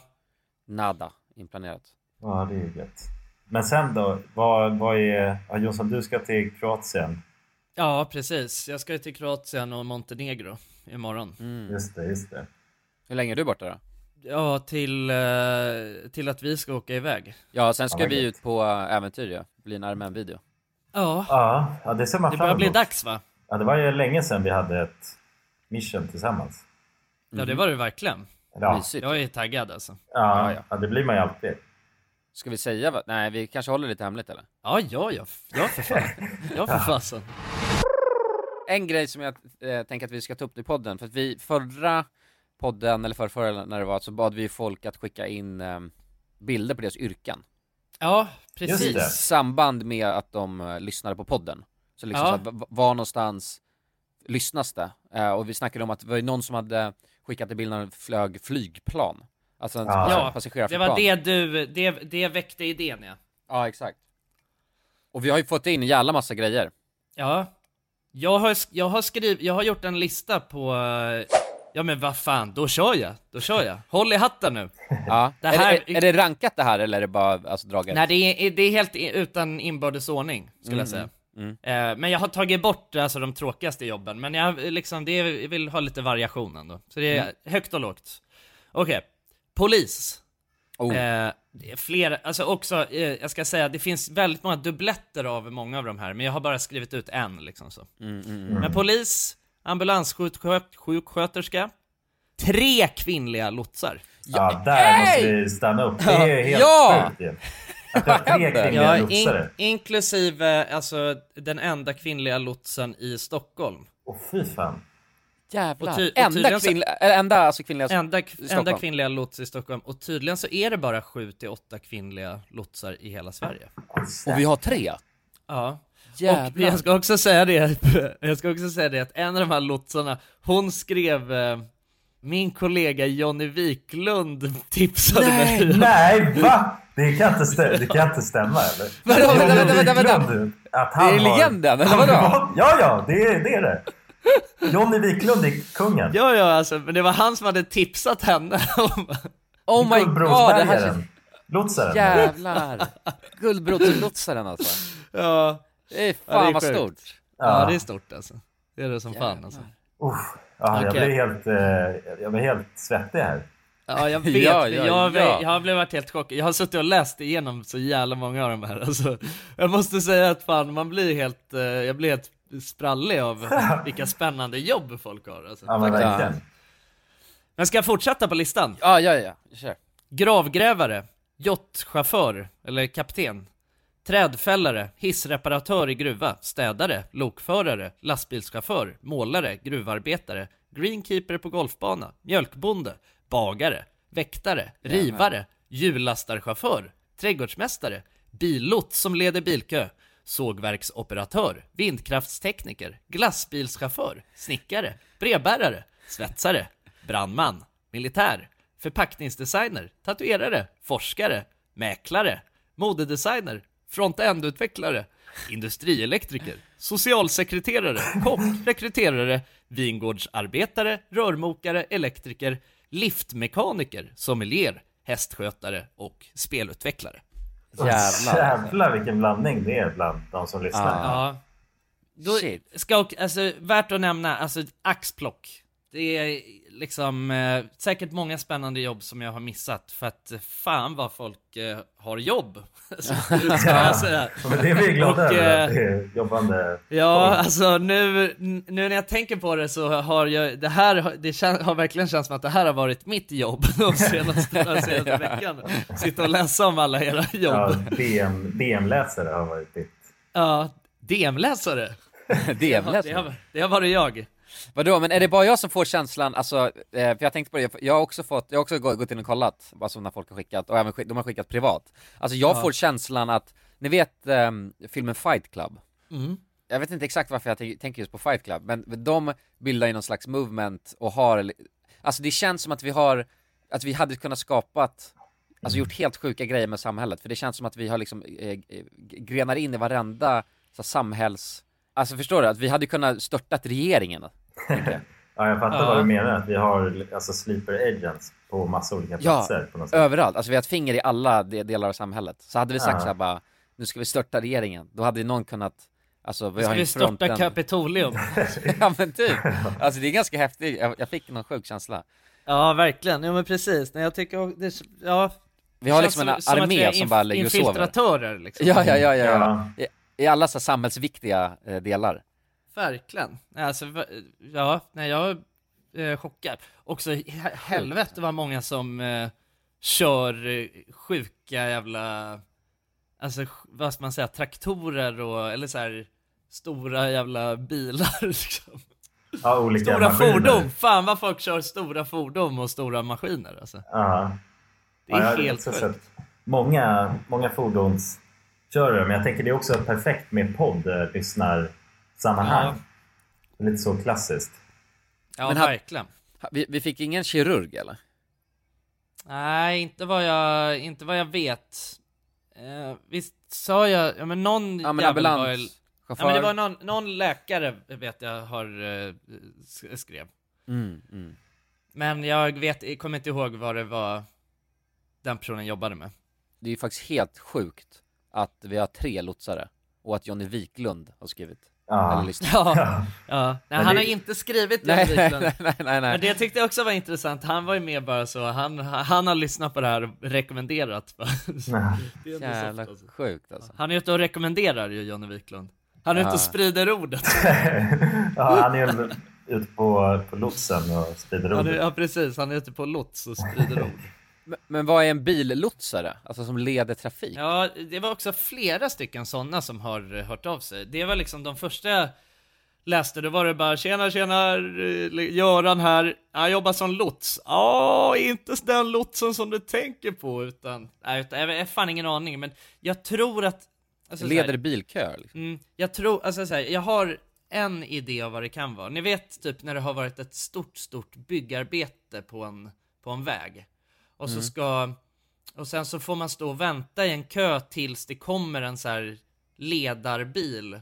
nada inplanerat. Ja, det är ju gött. Men sen då? Vad, vad är... Ja, Jonsson, du ska till Kroatien. Ja, precis. Jag ska till Kroatien och Montenegro imorgon. Mm. Just det, just det. Hur länge är du borta då? Ja, till, eh, till att vi ska åka iväg. Ja, sen ska Ja, vi gött. ut på äventyr ja. Bli en Armen-video. Ja, Ja, ja det ser man det börjar bli dags va? Ja, det var ju länge sedan vi hade ett mission tillsammans. Ja, det var det verkligen. Ja, Mysigt. Jag är taggad alltså. ja, ja, det blir man ju alltid. Ska vi säga vad? Nej, vi kanske håller lite hemligt eller? Ja, ja, ja, ja för fan. Ja, för fasen. En grej som jag eh, tänker att vi ska ta upp i podden, för att vi förra podden, eller förra, förra när det var, så bad vi folk att skicka in eh, bilder på deras yrken. Ja, precis. I samband med att de eh, lyssnade på podden. Så liksom Ja. så att, var någonstans lyssnas det? Eh, och vi snackade om att det var någon som hade skickat en bild när de flög flygplan. Alltså en Ja. Ja, det passagerarflygplan. var det du, det, det väckte idén ja. Ja, exakt. Och vi har ju fått in en jävla massa grejer. Ja. Jag har, jag har skrivit, jag har gjort en lista på, eh, ja men vad fan, då kör jag, då kör jag. Håll i hatten nu. Ja. Det här- är, det, är det rankat det här eller är det bara alltså, draget? Nej, det är, det är helt utan inbördes ordning, skulle jag säga. Mm. Eh, men jag har tagit bort alltså, de tråkigaste jobben, men jag, liksom, det är, jag vill ha lite variation ändå. Så det är högt och lågt. Okej, polis. Oh. Eh, det är flera, alltså också, eh, jag ska säga, det finns väldigt många dubbletter av många av de här, men jag har bara skrivit ut en liksom så. Men polis, ambulanssjuksköterska, tre kvinnliga lotsar. Ja, där måste vi stanna upp. Det är helt Ja! sjukt ju. Att tre kvinnliga Ja, lotsare. in, inklusive alltså den enda kvinnliga lotsen i Stockholm. Åh fy fan. Jävlar. Och ty- och enda, kvinnliga, enda alltså kvinnliga... Enda, Stockholm. enda kvinnliga lots i Stockholm. Och tydligen så är det bara 7 till 8 kvinnliga lotsar i hela Sverige. Och vi har tre? Ja. Jävlar. Och jag ska också säga det, jag ska också säga det att en av de här lotsarna, hon skrev eh, min kollega Jonny Wiklund tipsade Nej, mig Nej, va? Det kan inte, stä- det kan inte stämma eller? Vadå, vänta, vänta, vänta, vänta. Wiklund, Att Det är han legenden, eller vadå? Ja, ja, det är det. Är det. Johnny Wiklund är kungen. Ja, ja, alltså, men det var han som hade tipsat henne om... Oh my god, det här. Lotsaren. Jävlar! Guldbrotslotsaren alltså. Ja, Det är Ja, fan det är vad sjukt. stort. ja, det är stort alltså. Det är det som fan Jävlar. alltså. Uff. Ja, jag, Okej. blir helt, eh, jag blir helt svettig här. Ja, jag vet. Ja, jag, ja, jag, ja. jag har blivit helt chockad. Jag har suttit och läst igenom så jävla många av de här. Alltså, jag måste säga att fan, man blir helt, eh, jag blir helt sprallig av vilka spännande jobb folk har. Alltså. Ja, men verkligen. Men ska jag fortsätta på listan? Ja, ja, ja. Kör. Gravgrävare, yachtchaufför, eller kapten, trädfällare, hissreparatör i gruva, städare, lokförare, lastbilschaufför, målare, gruvarbetare, greenkeeper på golfbana, mjölkbonde, bagare, väktare, rivare, hjullasstarchaufför, trädgårdsmästare, billots som leder bilkö, sågverksoperatör, vindkraftstekniker, glassbilschaufför, snickare, brevbärare, svetsare, brandman, militär, förpackningsdesigner, tatuerare, forskare, mäklare, modedesigner, front-end-utvecklare, industrielektriker, socialsekreterare, kock, rekryterare, vingårdsarbetare, rörmokare, elektriker, liftmekaniker, sommelier, hästskötare och spelutvecklare. Jävlar. Jävlar vilken blandning det är bland de som lyssnar. Ja. Då Shit. ska, alltså, värt att nämna, alltså axplock. det är liksom eh, säkert många spännande jobb som jag har missat för att eh, fan vad folk eh, har jobb. Så, ska jag säga. Men det är vi glada Och, över, eh, att det är jobbande Ja, folk. alltså nu, nu när jag tänker på det så har jag, det här det kän, har verkligen känts som att det här har varit mitt jobb de senaste, senaste veckan. Sitta och läsa om alla era Ja, jobb. DM, DM-läsare har varit ditt. Ja, DM-läsare. Det har, det, DM-läsare? har, det har varit jag. Vadå, men är det bara jag som får känslan, alltså, eh, för jag tänkte på det, jag har också fått, jag har också gå- gått in och kollat, alltså när folk har skickat, och även de har skickat privat. Alltså jag får känslan att, ni vet ehm, filmen Fight Club? Mm. Jag vet inte exakt varför jag tänk- tänker just på Fight Club, men de bildar ju någon slags movement och har, alltså det känns som att vi har, att vi hade kunnat skapat Alltså gjort helt sjuka grejer med samhället, för det känns som att vi har liksom eh, grenar in i varenda så, samhälls... Alltså förstår du? Att vi hade kunnat störtat regeringen. Ja, jag fattar Ja. vad du menar. Att vi har alltså sleeper agents på massa olika Ja, platser. på något sätt. Överallt, alltså vi har ett finger i alla de- delar av samhället. Så hade vi sagt Ja. så här bara, nu ska vi störta regeringen, då hade ju någon kunnat, alltså vi Ska vi störta. Kapitolium? ja men typ, alltså det är ganska häftigt, jag, jag fick någon sjuk känsla. Ja, verkligen. Ja, men precis. Nej, jag tycker, det, ja, Vi har liksom en som- armé som bara ligger och sover. Infiltratörer liksom. Ja, ja, ja, ja, Ja. ja. I, I alla så samhällsviktiga eh, delar. Verkligen. Alltså, ja, nej jag är eh, chockad. Också he- helvete vad många som eh, kör eh, sjuka jävla, alltså vad ska man säga, traktorer och, eller så här stora jävla bilar liksom. Ja, olika Stora maskiner. fordon! Fan vad folk kör stora fordon och stora maskiner alltså. Ja. Det är ja, helt sjukt. många, många fordonskörare, men jag tänker det är också perfekt med podd-lyssnarsammanhang. Lite så klassiskt. Ja, Men verkligen. Ha- Vi, vi fick ingen kirurg eller? Nej, inte vad jag, inte vad jag vet. Eh, visst sa jag, ja men någon Ja men jävel var ju-. Ja men det var någon, någon läkare vet jag har eh, sk- skrev. mm, mm. Men jag vet, jag kommer inte ihåg vad det var den personen jobbade med. Det är ju faktiskt helt sjukt att vi har tre lotsare och att Johnny Wiklund har skrivit. Ja. Ja, Ja. ja. Nej, han det- har inte skrivit Nej, den nej, Wiklund. nej, nej, nej. Men det tyckte jag också var intressant, han var ju med bara så, han, han har lyssnat på det här och rekommenderat. Nej. Det är Jävla alltså. sjukt alltså. Han är ute och rekommenderar ju Johnny Wiklund. Han är ute Ja. och sprider ordet. ja, han är ute på, på lotsen och sprider ordet. ja precis, han är ute på lots och sprider ord. Men, men vad är en billotsare? Alltså som leder trafik? Ja, det var också flera stycken sådana som har eh, hört av sig. Det var liksom de första läste, då var det bara tjena tjena, eh, Göran här, jag jobbar som lots. Ja, inte den lotsen som du tänker på, utan, nej, jag har fan ingen aning, men jag tror att... Alltså, så här- leder bilkö liksom. Mm, jag tror, alltså så här, jag har en idé av vad det kan vara. Ni vet typ när det har varit ett stort, stort byggarbete på en, på en väg. Och så ska, och sen så får man stå och vänta i en kö tills det kommer en så här ledarbil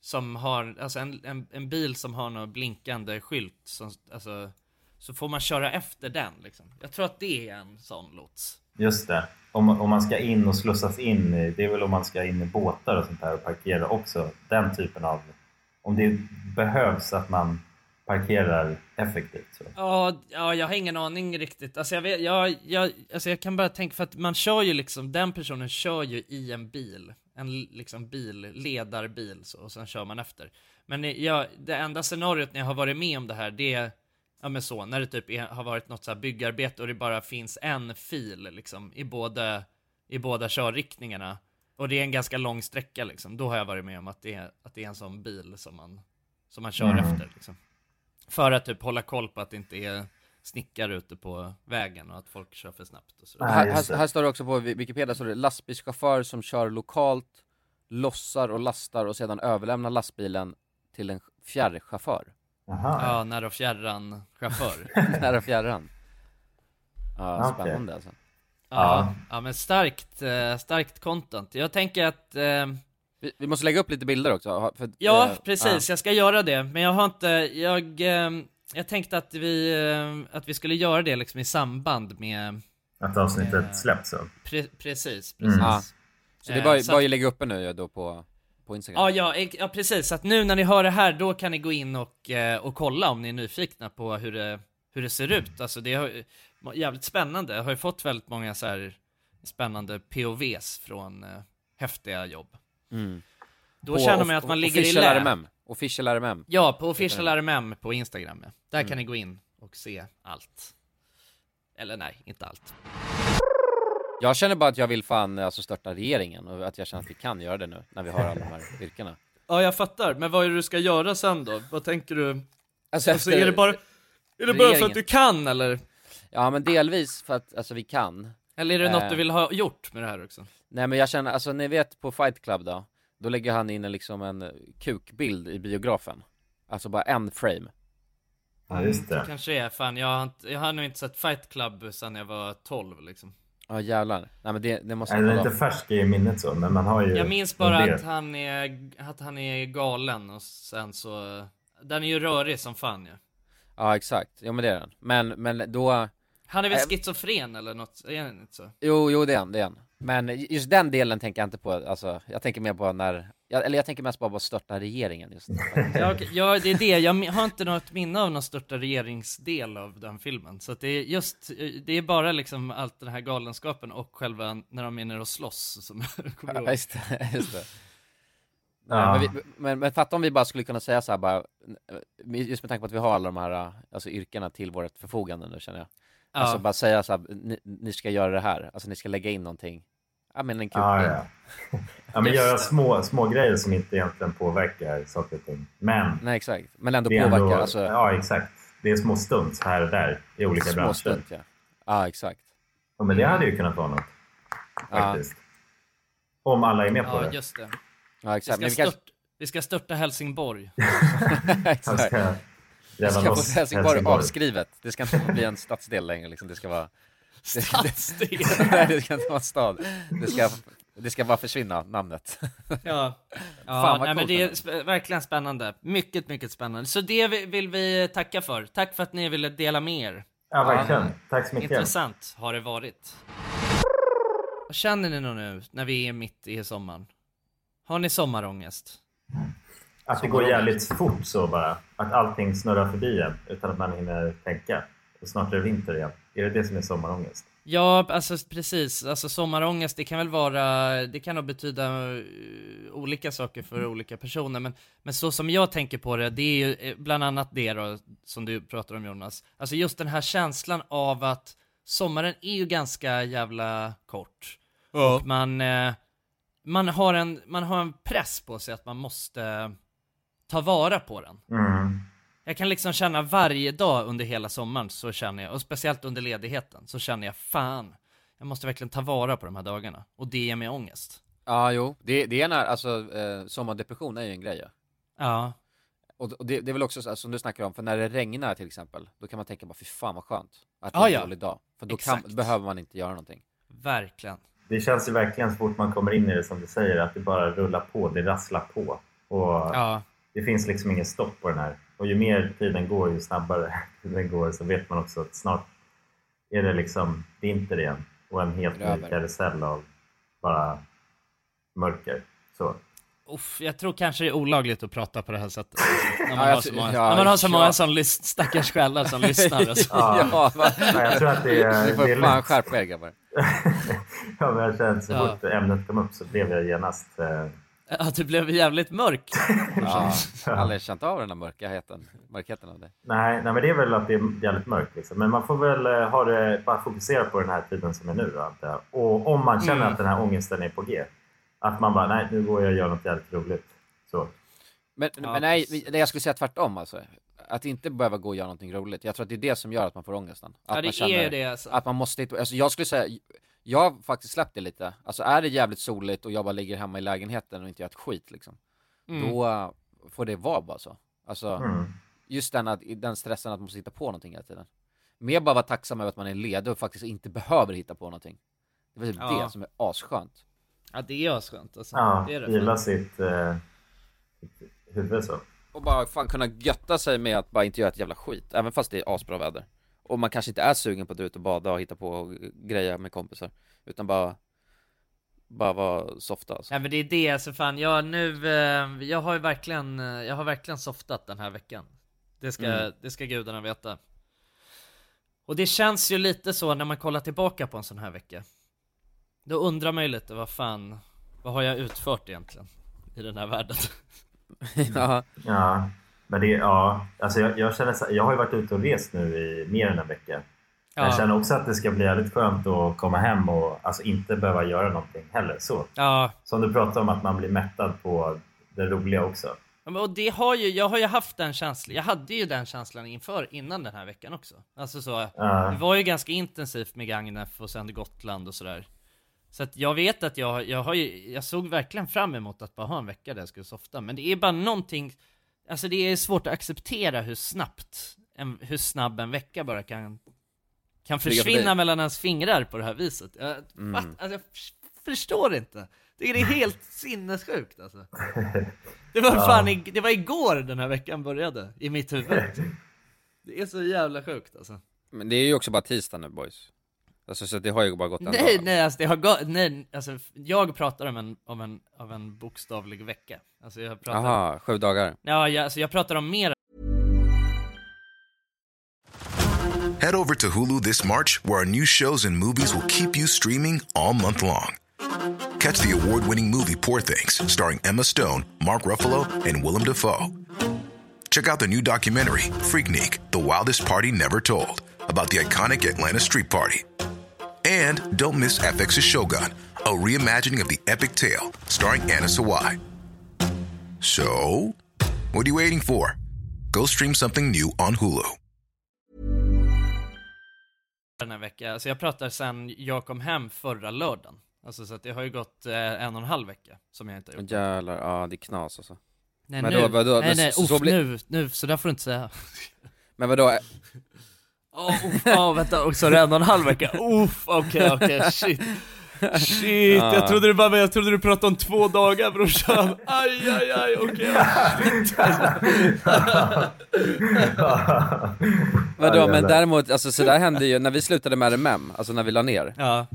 som har, alltså en, en, en bil som har någon blinkande skylt som, alltså, så får man köra efter den liksom. Jag tror att det är en sån lots. Just det. Om, om man ska in och slussas in, i- det är väl om man ska in i båtar och sånt där och parkera också. Den typen av... Om det behövs att man parkerar effektivt. Så. Ja, ja, jag har ingen aning riktigt. Alltså jag, vet, jag, jag, alltså jag kan bara tänka för att man kör ju liksom, den personen kör ju i en bil. En liksom bil, ledarbil så, och sen kör man efter. Men jag, det enda scenariot när jag har varit med om det här, det är, ja men så, när det typ är, har varit något så här byggarbete och det bara finns en fil liksom i båda, i båda körriktningarna. Och det är en ganska lång sträcka liksom. Då har jag varit med om att det är, att det är en sån bil som man, som man kör Mm. efter liksom. För att typ hålla koll på att det inte är snickare ute på vägen och att folk kör för snabbt och så. Nej. här, här, här står det också på Wikipedia, står det lastbilschaufför som kör lokalt, lossar och lastar och sedan överlämnar lastbilen till en fjärrchaufför. Jaha. Ja, när och fjärran chaufför. Nära fjärran. Ja, Okej. spännande alltså. Ja, ja men starkt, eh, starkt content. Jag tänker att, eh, Vi, vi måste lägga upp lite bilder också. För, ja eh, precis, jag ska göra det. Men jag har inte, jag, eh, jag tänkte att vi, eh, att vi skulle göra det liksom i samband med, Att avsnittet släpps. Så. pre, precis, Mm. precis. Ja. Så det är Eh, bara, så bara att- lägga uppe nu då på, Instagram. Ja, ja, ja, precis. Så att nu när ni hör det här, då kan ni gå in och, eh, och kolla om ni är nyfikna på hur det, hur det ser ut. Alltså det är jävligt spännande. Jag har ju fått väldigt många så här spännande POVs från eh, häftiga jobb. Mm. Då På känner man att man ligger i lä. RMM. Official RMM. Ja, på official RMM på Instagram. Ja. Där Mm. kan ni gå in och se allt. Eller nej, inte allt. Jag känner bara att jag vill fan alltså störta regeringen och att jag känner att vi kan göra det nu när vi har alla de här yrkena. Ja, jag fattar. Men vad är det du ska göra sen då? Vad tänker du? Alltså, Alltså, är det bara, är det bara för att du kan eller? Ja men delvis för att alltså vi kan. Eller är det något Eh. du vill ha gjort med det här också? Nej men jag känner, alltså ni vet på Fight Club då, då lägger han in en, liksom en kukbild i biografen. Alltså bara en frame. Ja, just Det det. kanske är, fan jag har, inte, jag har nog inte sett Fight Club sedan jag var 12 liksom. Ja jävlar. Nej men det, det måste kolla inte färsk i minnet så, men man har ju... Jag minns bara att han är, att han är galen och sen så, den är ju rörig som fan ju. Ja exakt, ja men det är den. Men, men då, Han är väl Äh. schizofren eller något, är han inte så? jo, jo det är han, det är han. Men just den delen tänker jag inte på, alltså jag tänker mer på när, jag, eller jag tänker mest bara på att störta regeringen just Ja, okej, ja, det är det. Jag har inte något minne av någon störta regeringsdel av den filmen. Så att det är just, det är bara liksom allt den här galenskapen och själva när de är nere och slåss som jag kommer Ja, ihåg. just det, just det. Ja. Nej, men, vi, men, men fatta om vi bara skulle kunna säga så här bara, just med tanke på att vi har alla de här alltså, yrkena till vårt förfogande nu känner jag. Ja. Alltså bara säga så här, ni, ni ska göra det här, alltså ni ska lägga in någonting. Ja men en kul Ja, ja. ja, men göra små, små grejer som inte egentligen påverkar saker och ting. Men Nej exakt, men ändå påverkar, ändå, alltså Ja, exakt. Det är små stunts här och där i olika små branscher. stund ja. Ja exakt. Ja, men det hade ju kunnat vara något. Faktiskt. Om alla är med på Ja, det. just det. Ja Vi exakt, ska, men vi kanske, stört, vi ska störta Helsingborg. Exakt. Gräva ska få loss Helsingborg avskrivet, det ska inte bli en stadsdel längre liksom, det ska vara Stadsdel. Nej det ska inte vara en stad, det ska, det ska bara försvinna, namnet. Ja, ja Fan, nej, men det är sp- verkligen spännande. Mycket, mycket spännande. Så det vi- vill vi tacka för. Tack för att ni ville dela med er. Ja, verkligen. Tack så mycket. Intressant har det varit. Vad känner ni nu när vi är mitt i sommaren? Har ni sommarångest? Att det går jävligt fort så bara. Att allting snurrar förbi en utan att man hinner tänka. Och snart är det vinter igen. Är det det som är sommarångest? Ja, alltså precis. Alltså sommarångest, det kan väl vara, det kan nog betyda eh, olika saker för olika personer. Men, men så som jag tänker på det, det är ju eh, bland annat det då, som du pratar om Jonas. Alltså just den här känslan av att sommaren är ju ganska jävla kort. Och man, eh, man, har en, man har en press på sig att man måste ta vara på den. Mm. Jag kan liksom känna varje dag under hela sommaren så känner jag, och speciellt under ledigheten, så känner jag fan, jag måste verkligen ta vara på de här dagarna. Och det ger mig ångest. Ja jo, det, det är när, alltså eh, sommardepression är ju en grej ja. Ja. Och, och det, det är väl också så, här, som du snackar om, för när det regnar till exempel, då kan man tänka bara fy fan vad skönt att det Ja, är en ja. dålig dag. För då kan, behöver man inte göra någonting. Verkligen. Det känns ju verkligen så fort man kommer in i det som du säger att det bara rullar på. Det rasslar på. Och Ja. Det finns liksom ingen stopp på den här. Och ju mer tiden går, ju snabbare den går så vet man också att snart är det liksom vinter igen. Och en helt ny karusell av bara mörker. Så. Uff, jag tror kanske det är olagligt att prata på det här sättet. När man, Ja, har, så många, ja, när man har så ja. många som lys- stackars själar som lyssnar. Och så. Ja. ja? Ja, jag tror att det är, Ni det får är fan skärpa er grabbar. ja, men jag känner så Ja. fort ämnet kom upp så blev jag genast... Eh, Ja, du blev jävligt mörk. Ja, jag har aldrig känt av den här mörkheten, mörkheten av det. nej, nej, men det är väl att det är jävligt mörkt. Liksom. Men man får väl eh, ha det, bara fokusera på den här tiden som är nu. Då. Och om man känner Mm. att den här ångesten är på G. Att man bara, nej nu går jag och gör något jävligt roligt. Så. Men, Ja, men nej, jag skulle säga tvärtom alltså. Att inte behöva gå och göra någonting roligt. Jag tror att det är det som gör att man får ångesten. Att Ja, det man känner är det alltså. Att man måste, alltså jag skulle säga, jag har faktiskt släppt det lite. Alltså är det jävligt soligt och jag bara ligger hemma i lägenheten och inte gör ett skit liksom. Mm. Då får det vara bara så. Alltså, Mm. just den, att, den stressen att man måste hitta på någonting hela tiden. Mer bara vara tacksam över att man är ledig och faktiskt inte behöver hitta på någonting. Det är väl typ Ja. det som är asskönt. Ja, det är asskönt alltså. Ja, det är det. vila sitt, eh, sitt huvud så. Och bara fan kunna götta sig med att bara inte göra ett jävla skit, även fast det är asbra väder. Och man kanske inte är sugen på att ut och bada och hitta på och greja med kompisar. Utan bara, bara vara softa alltså. Nej men det är det, alltså fan jag nu, eh, jag har ju verkligen, eh, jag har verkligen softat den här veckan. Det ska, Mm. det ska gudarna veta. Och det känns ju lite så när man kollar tillbaka på en sån här vecka. Då undrar man ju lite, vad fan, vad har jag utfört egentligen? I den här världen. ja. Ja, men det, ja, alltså jag, jag känner jag har ju varit ute och rest nu i mer än en vecka. Jag Ja. känner också att det ska bli jävligt skönt att komma hem och alltså inte behöva göra någonting heller. Så. Ja, Som du pratade om, att man blir mättad på det roliga också. Och det har ju, jag har ju haft den känslan, jag hade ju den känslan inför, innan den här veckan också. Alltså så, Ja. det var ju ganska intensivt med Gagnef och sen Gotland och sådär. Så att jag vet att jag, jag har ju, jag såg verkligen fram emot att bara ha en vecka där jag skulle softa. Men det är bara någonting, alltså det är svårt att acceptera hur snabbt, en, hur snabb en vecka bara kan, kan försvinna mellan ens fingrar på det här viset. Jag, Mm. alltså, jag förstår inte. Det är helt sinnessjukt alltså. Det var fan, i, det var igår den här veckan började, i mitt huvud. Det är så jävla sjukt alltså. Men det är ju också bara tisdag nu boys. Alltså så det har ju bara gått en Nej, dag. nej, alltså det har gått, nej, alltså jag pratar om en, om en, av en bokstavlig vecka. Alltså jag pratar, Jaha, sju dagar. ja, jag, alltså jag pratar om mer Head over to Hulu this March, where our new shows and movies will keep you streaming all month long. Catch the award winning movie Poor Things, starring Emma Stone, Mark Ruffalo, and Willem Dafoe. Check out the new documentary, Freaknik The Wildest Party Never Told, about the iconic Atlanta Street Party. And don't miss FX's Shogun, a reimagining of the epic tale, starring Anna Sawai. So, what are you waiting for? Go stream something new on Hulu. den här veckan. Alltså jag pratar sen jag kom hem förra lördagen. Alltså så att det har ju gått eh, en och en halv vecka som jag inte har gjort. Jävlar, ja det är knas alltså. Nej Men nu, då- vadå? nej Men nej, så- uff, så blir- nu, nu, så där får du inte säga. Men vadå, Åh, uff, ja vänta, också det är en och en halv vecka. Uff, okej okej, shit. Shit, Ja. jag trodde du bara, jag trodde du pratade om två dagar brorsan. Aj, aj, aj, okej. shit. vadå men däremot, alltså så där hände ju när vi slutade med RMM, alltså när vi la ner. Ja.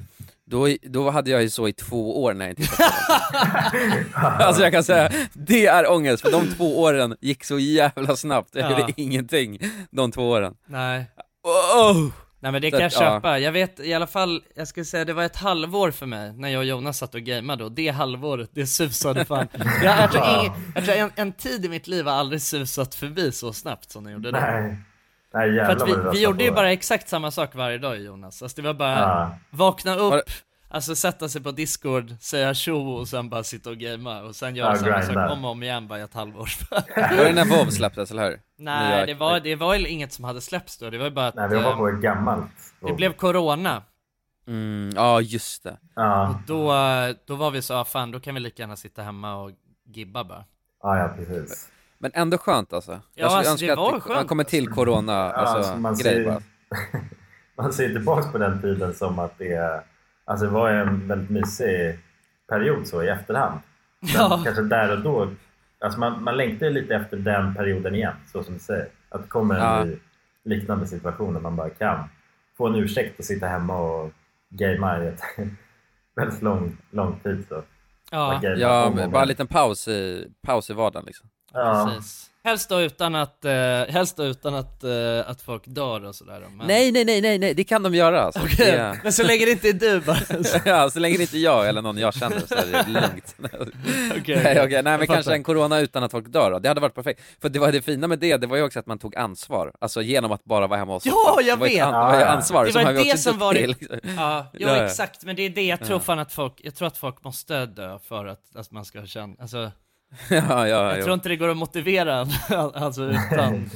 Då, då hade jag ju så i två år när jag inte tittade på det. Alltså jag kan säga, det är ångest, för de två åren gick så jävla snabbt, jag Ja. gjorde ingenting de två åren. Nej. Oh! Nej men det kan jag att, ja. köpa, jag vet i alla fall, jag skulle säga det var ett halvår för mig när jag och Jonas satt och gameade och det halvåret, det susade fan. Jag, jag tror, ingen, jag tror en, en tid i mitt liv har aldrig susat förbi så snabbt som den gjorde då. Nej. Nej För att vi, vi gjorde ju bara exakt samma sak varje dag Jonas, alltså det var bara Ja. vakna upp, alltså sätta sig på discord, säga tjo och sen bara sitta och gamea och sen göra Ja, samma sak om och om igen bara i ett halvår. Var det när WoW släpptes eller hur? Nej Nya- det var, det var ju inget som hade släppts då, det var ju bara att Nej, vi var eh, på ett gammalt. det blev corona Mm, ja just det. Ja, Då, då var vi så, ah, fan då kan vi lika gärna sitta hemma och gibba bara. ja, ja precis. Men ändå skönt alltså. Ja, jag alltså, önska det var att det skönt, kommer till corona, Ja, alltså, alltså, man, ser, man ser tillbaka på den tiden som att det, är- alltså det var en väldigt mysig period så i efterhand. Men Ja. kanske där och då, alltså man, man längtar lite efter den perioden igen, så som du säger. Att det kommer en Ja. ny liknande situation där man bara kan få en ursäkt att sitta hemma och gamea i ett väldigt lång, lång tid. Så. Ja, Ja, bara en liten paus i, paus i vardagen liksom. Ja. precis. Helst då utan att, eh, helst då utan att, eh, att folk dör och sådär. Men... Nej, nej, nej, nej, nej, det kan de göra alltså. Okej, Det men så länge det inte är du bara. ja, så länge det inte är jag eller någon jag känner så är det lugnt. Nej, okej, nej men jag kanske fattar. en corona utan att folk dör då. det hade varit perfekt. För det var det fina med det, det var ju också att man tog ansvar, alltså genom att bara vara hemma och Ja, jag det var ett vet! An- det var ju Ja, ja. ansvar Det som var det som var det- liksom. Ja, ja, Ja, ja. exakt, men det är det jag tror Ja. fan att folk, jag tror att folk måste dö för att, att man ska känna, alltså ja, ja, jag ja. tror inte det går att motivera alltså utan,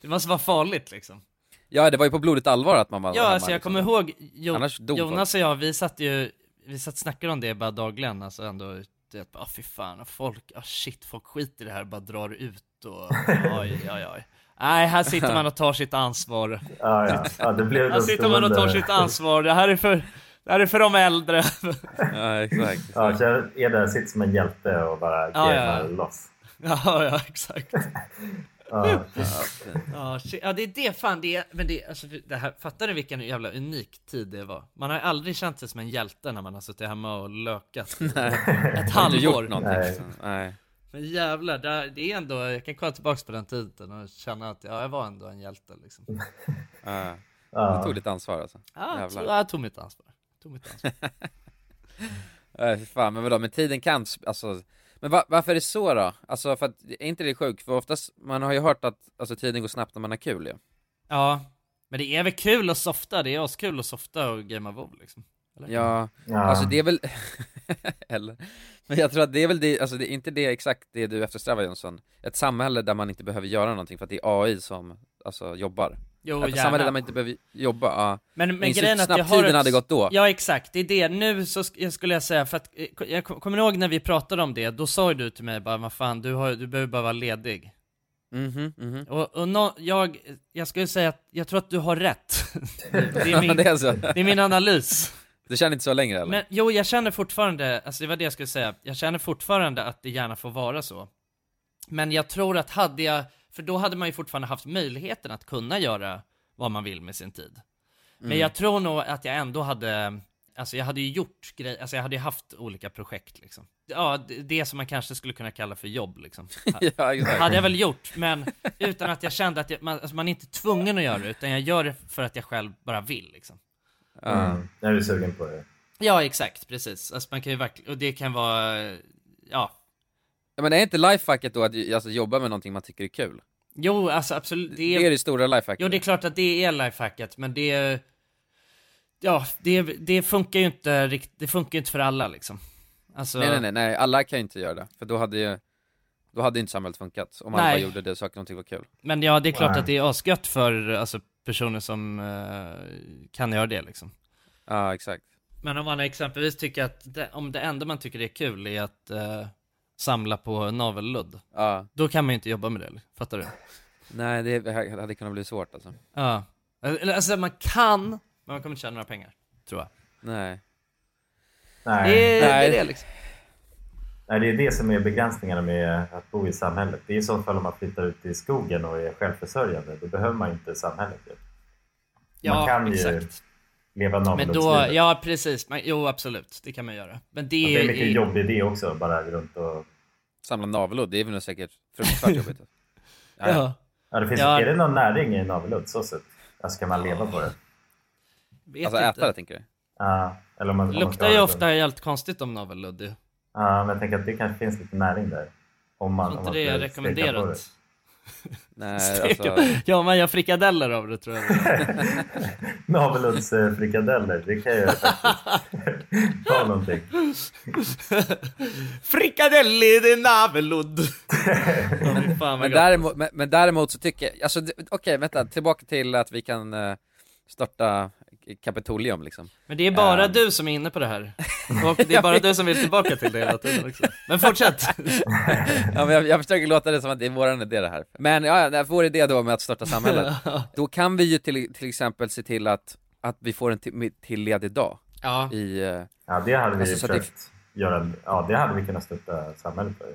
det måste vara farligt liksom. ja, det var ju på blodigt allvar att man var Ja, hemma, alltså jag liksom. kommer ihåg, jo, Annars Jonas och jag, vi satt ju, vi satt snackade om det bara dagligen, alltså ändå, det bara fy fan, och folk, ah shit, folk skiter i det här, bara drar ut och oj, oj, oj. Nej, här sitter man och tar sitt ansvar. Ja, ja. ja, det blev Här sitter man och tar sitt ansvar, det här är för, det här är för de äldre. Ja, exakt. Ja, så jag är där, sitter som en hjälte och bara Ja, ja. loss. Ja, ja, exakt. Ja. Ja, ja det är det fan det är, men det, alltså, det här, fattar du vilken jävla unik tid det var? Man har aldrig känt sig som en hjälte när man har suttit hemma och lökat ett Har inte halvår. gjort någonting. Nej. Nej. Men jävlar, det, är ändå, jag kan kolla tillbaks på den tiden och känna att ja, jag var ändå en hjälte liksom. Ja. Ja. Du tog lite ansvar alltså. Ja, jag, Jävlar. tog, jag tog mitt ansvar. Tog mitt ansvar. Nej fy fan, men vadå, men tiden kan, alltså Men va, varför är det så då? Alltså för att, är inte det sjukt? För oftast, man har ju hört att alltså, tiden går snabbt när man har kul ju Ja, men det är väl kul att softa, det är askul att softa och gamea WoW liksom. Eller? Ja, Ja. alltså det är väl Eller Men jag tror att det är väl det, alltså det är inte det exakt det du eftersträvar Jonsson Ett samhälle där man inte behöver göra någonting för att det är AI som, alltså jobbar Jo, Ett samhälle där man inte behöver jobba, ja Men, Men men grejen att jag har tiden ett... hade gått då. Ja exakt, det är det. Nu så skulle jag säga, för att, eh, jag kom- kommer ihåg när vi pratade om det, då sa ju du till mig bara vad fan, du, har, du behöver bara vara ledig. Mhm, mhm Och, och nå- jag, jag skulle säga att jag tror att du har rätt. det, är min, det är så? det är min analys. Du känner inte så längre eller? Men jo, jag känner fortfarande, alltså det var det jag skulle säga, jag känner fortfarande att det gärna får vara så. Men jag tror att hade jag, för då hade man ju fortfarande haft möjligheten att kunna göra vad man vill med sin tid. Men jag tror nog att jag ändå hade, alltså jag hade ju gjort grejer, alltså jag hade ju haft olika projekt liksom. Ja, det, det som man kanske skulle kunna kalla för jobb liksom. ja exakt hade jag väl gjort, men utan att jag kände att jag, man, alltså man är inte tvungen att göra det, utan jag gör det för att jag själv bara vill liksom. ja. Mm. Jag är sugen på det. Ja, exakt, precis. Alltså man kan ju verkligen, och det kan vara, ja. Ja men är inte lifehacket då att alltså, jobba med någonting man tycker är kul? Jo, alltså absolut. Det Det är, är det stora lifehacket jo, det är klart att det är lifehacket, men det, ja, det, det funkar ju inte rikt, det funkar ju inte för alla liksom. Alltså, Nej nej nej, nej, alla kan ju inte göra det, för då hade ju Då hade inte samhället funkat, om alla Nej. bara gjorde det så att någonting var kul Men ja, det är klart Nej. att det är asgött för alltså, personer som eh, kan göra det liksom. Ja exakt Men om man exempelvis tycker att, det, om det enda man tycker är kul är att eh, samla på navelludd, Ja, då kan man ju inte jobba med det, fattar du? nej det hade kunnat bli svårt alltså Ja. Eller, Alltså man kan, men man kommer inte tjäna några pengar, tror jag. Nej Nej. Det, är- det är det liksom. Nej, det är det som är begränsningarna med att bo i samhället. Det är i så fall om man flyttar ut i skogen och är självförsörjande. Då behöver man inte samhället. ju. Ja, man kan ju exakt. Leva Men då, ja precis, men, jo absolut, det kan man göra. Men det, Det är mycket är- jobb i det också, bara runt och... Samla navelludd, det är väl säkert fruktansvärt jobbigt ja, Ja. Ja, det finns... Ja. Är det någon näring i navelludd så sett? Alltså kan man leva på det? Vet Alltså inte. äta det tänker du? Ja, eller om man, Det man luktar ju ofta helt konstigt om navelludd. Ja, men jag tänker att det kanske finns lite näring där. Om man, om inte man det är rekommenderat. Nej alltså Ja, man gör frikadeller av det tror jag. Naveluddsfrikadeller, det kan jag faktiskt ta någonting. Ja, fy fan vad men, gott. däremot, men, men däremot så tycker jag, alltså okej vänta, tillbaka till att vi kan uh, starta Kapitolium liksom Men det är bara Ehm. du som är inne på det här. Och det är bara du som vill tillbaka till det hela tiden också. Men fortsätt! Ja men jag, jag försöker låta det som att det är våran idé det här Men ja, vår idé då med att starta samhället Då kan vi ju till, till exempel se till att, att vi får en till, till ledig dag Ja, i, eh, Ja, det hade vi Alltså, det- försökt göra. Ja, det hade vi kunnat stötta samhället för.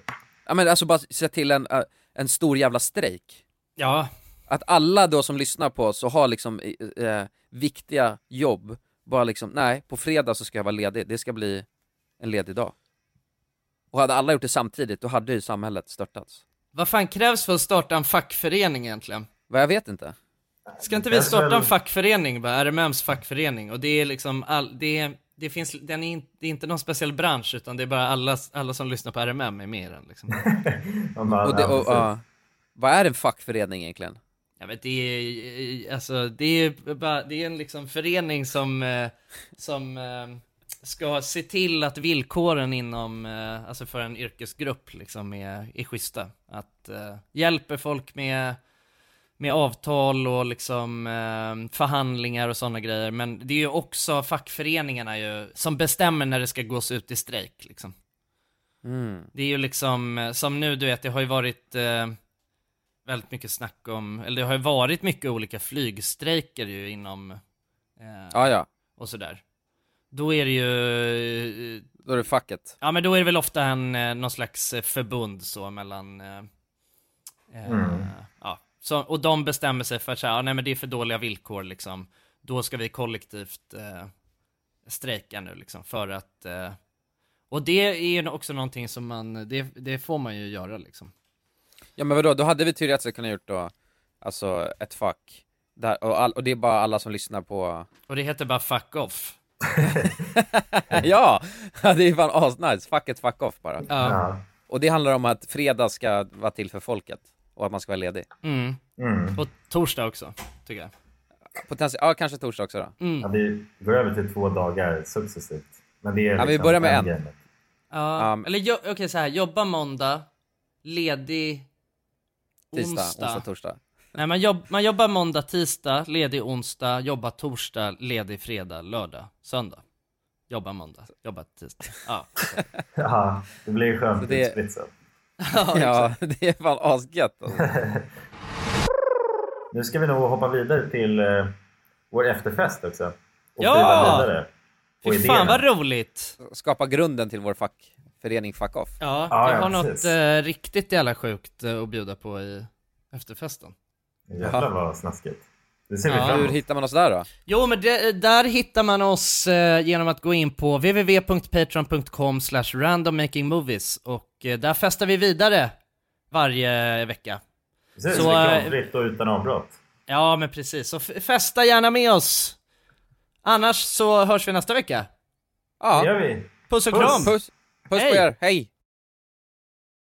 ja men alltså bara se till en, eh, en stor jävla strejk ja, Att alla då som lyssnar på oss och har liksom eh, viktiga jobb, bara liksom, nej, på fredag så ska jag vara ledig, det ska bli en ledig dag. Och hade alla gjort det samtidigt, då hade ju samhället störtats. vad fan krävs för att starta en fackförening egentligen? Vad jag vet inte. Ska inte vi starta en fackförening, bara RMMs fackförening? Och det är liksom, all, det, är, det finns, den är, in, det är inte någon speciell bransch, utan det är bara alla, alla som lyssnar på RMM är med i den liksom. Och det, ja, och, ja, vad är en fackförening egentligen? Ja men det är, alltså det är bara, det är en liksom förening som, eh, som eh, ska se till att villkoren inom, eh, alltså för en yrkesgrupp liksom är, är schyssta. Att eh, hjälper folk med, med avtal och liksom eh, förhandlingar och sådana grejer. Men det är ju också fackföreningarna ju som bestämmer när det ska gås ut i strejk liksom. Mm. Det är ju liksom, eh, som nu du vet, det har ju varit eh, väldigt mycket snack om, eller det har ju varit mycket olika flygstrejker ju inom, eh, Ja, ja, och sådär. Då är det ju, eh, då är det facket. ja men då är det väl ofta en, eh, någon slags eh, förbund så mellan, eh, eh, Mm. ja Så, och de bestämmer sig för att säga, ah, nej men det är för dåliga villkor liksom. Då ska vi kollektivt eh, strejka nu liksom för att eh, och det är ju också någonting som man, det, det får man ju göra liksom. Ja men vadå, då hade vi teoretiskt sett kunnat gjort då, alltså ett fack, där, och, all, och det är bara alla som lyssnar på Och det heter bara fuck off. Ja! Det är fan asnice, fuck ett fuck off bara Ja. Och det handlar om att fredag ska vara till för folket, och att man ska vara ledig Mm. Mm. På torsdag också, tycker jag. Potentiellt, ja kanske torsdag också då Mm. Ja, vi går över till två dagar successivt. Men det är Ja, vi liksom börjar med en. Ja, Um, eller jo, okej så här, jobba måndag, ledig Tisdag, onsdag. onsdag, torsdag Nej, man, jobb, man jobbar måndag, tisdag, ledig onsdag, jobbar torsdag, ledig fredag, lördag, söndag. Jobba måndag, jobba tisdag. Ja, Ja, det blir skönt Så det- utspritt sen. Ja, det är fan asgött alltså. Nu ska vi nog hoppa vidare till eh, vår efterfest också. Och Ja! fy fan idéerna. vad roligt! Skapa grunden till vår fackförening Fuck Off Ja, Ja, vi ja, har något eh, riktigt jävla sjukt eh, att bjuda på i efterfesten. Jävlar vad snaskigt. Det ser vi Ja. fram Hur hittar man oss där då? Jo, men det, där hittar man oss eh, genom att gå in på www.patreon.com slash randommakingmovies och eh, där festar vi vidare varje vecka. Precis, Så, så, eh, reklamfritt och utan avbrott. Ja, men precis. Så festa gärna med oss! Annars så hörs vi nästa vecka. Det Ja, gör vi. Puss och Puss. kram! puss, puss Hej. på er, hej!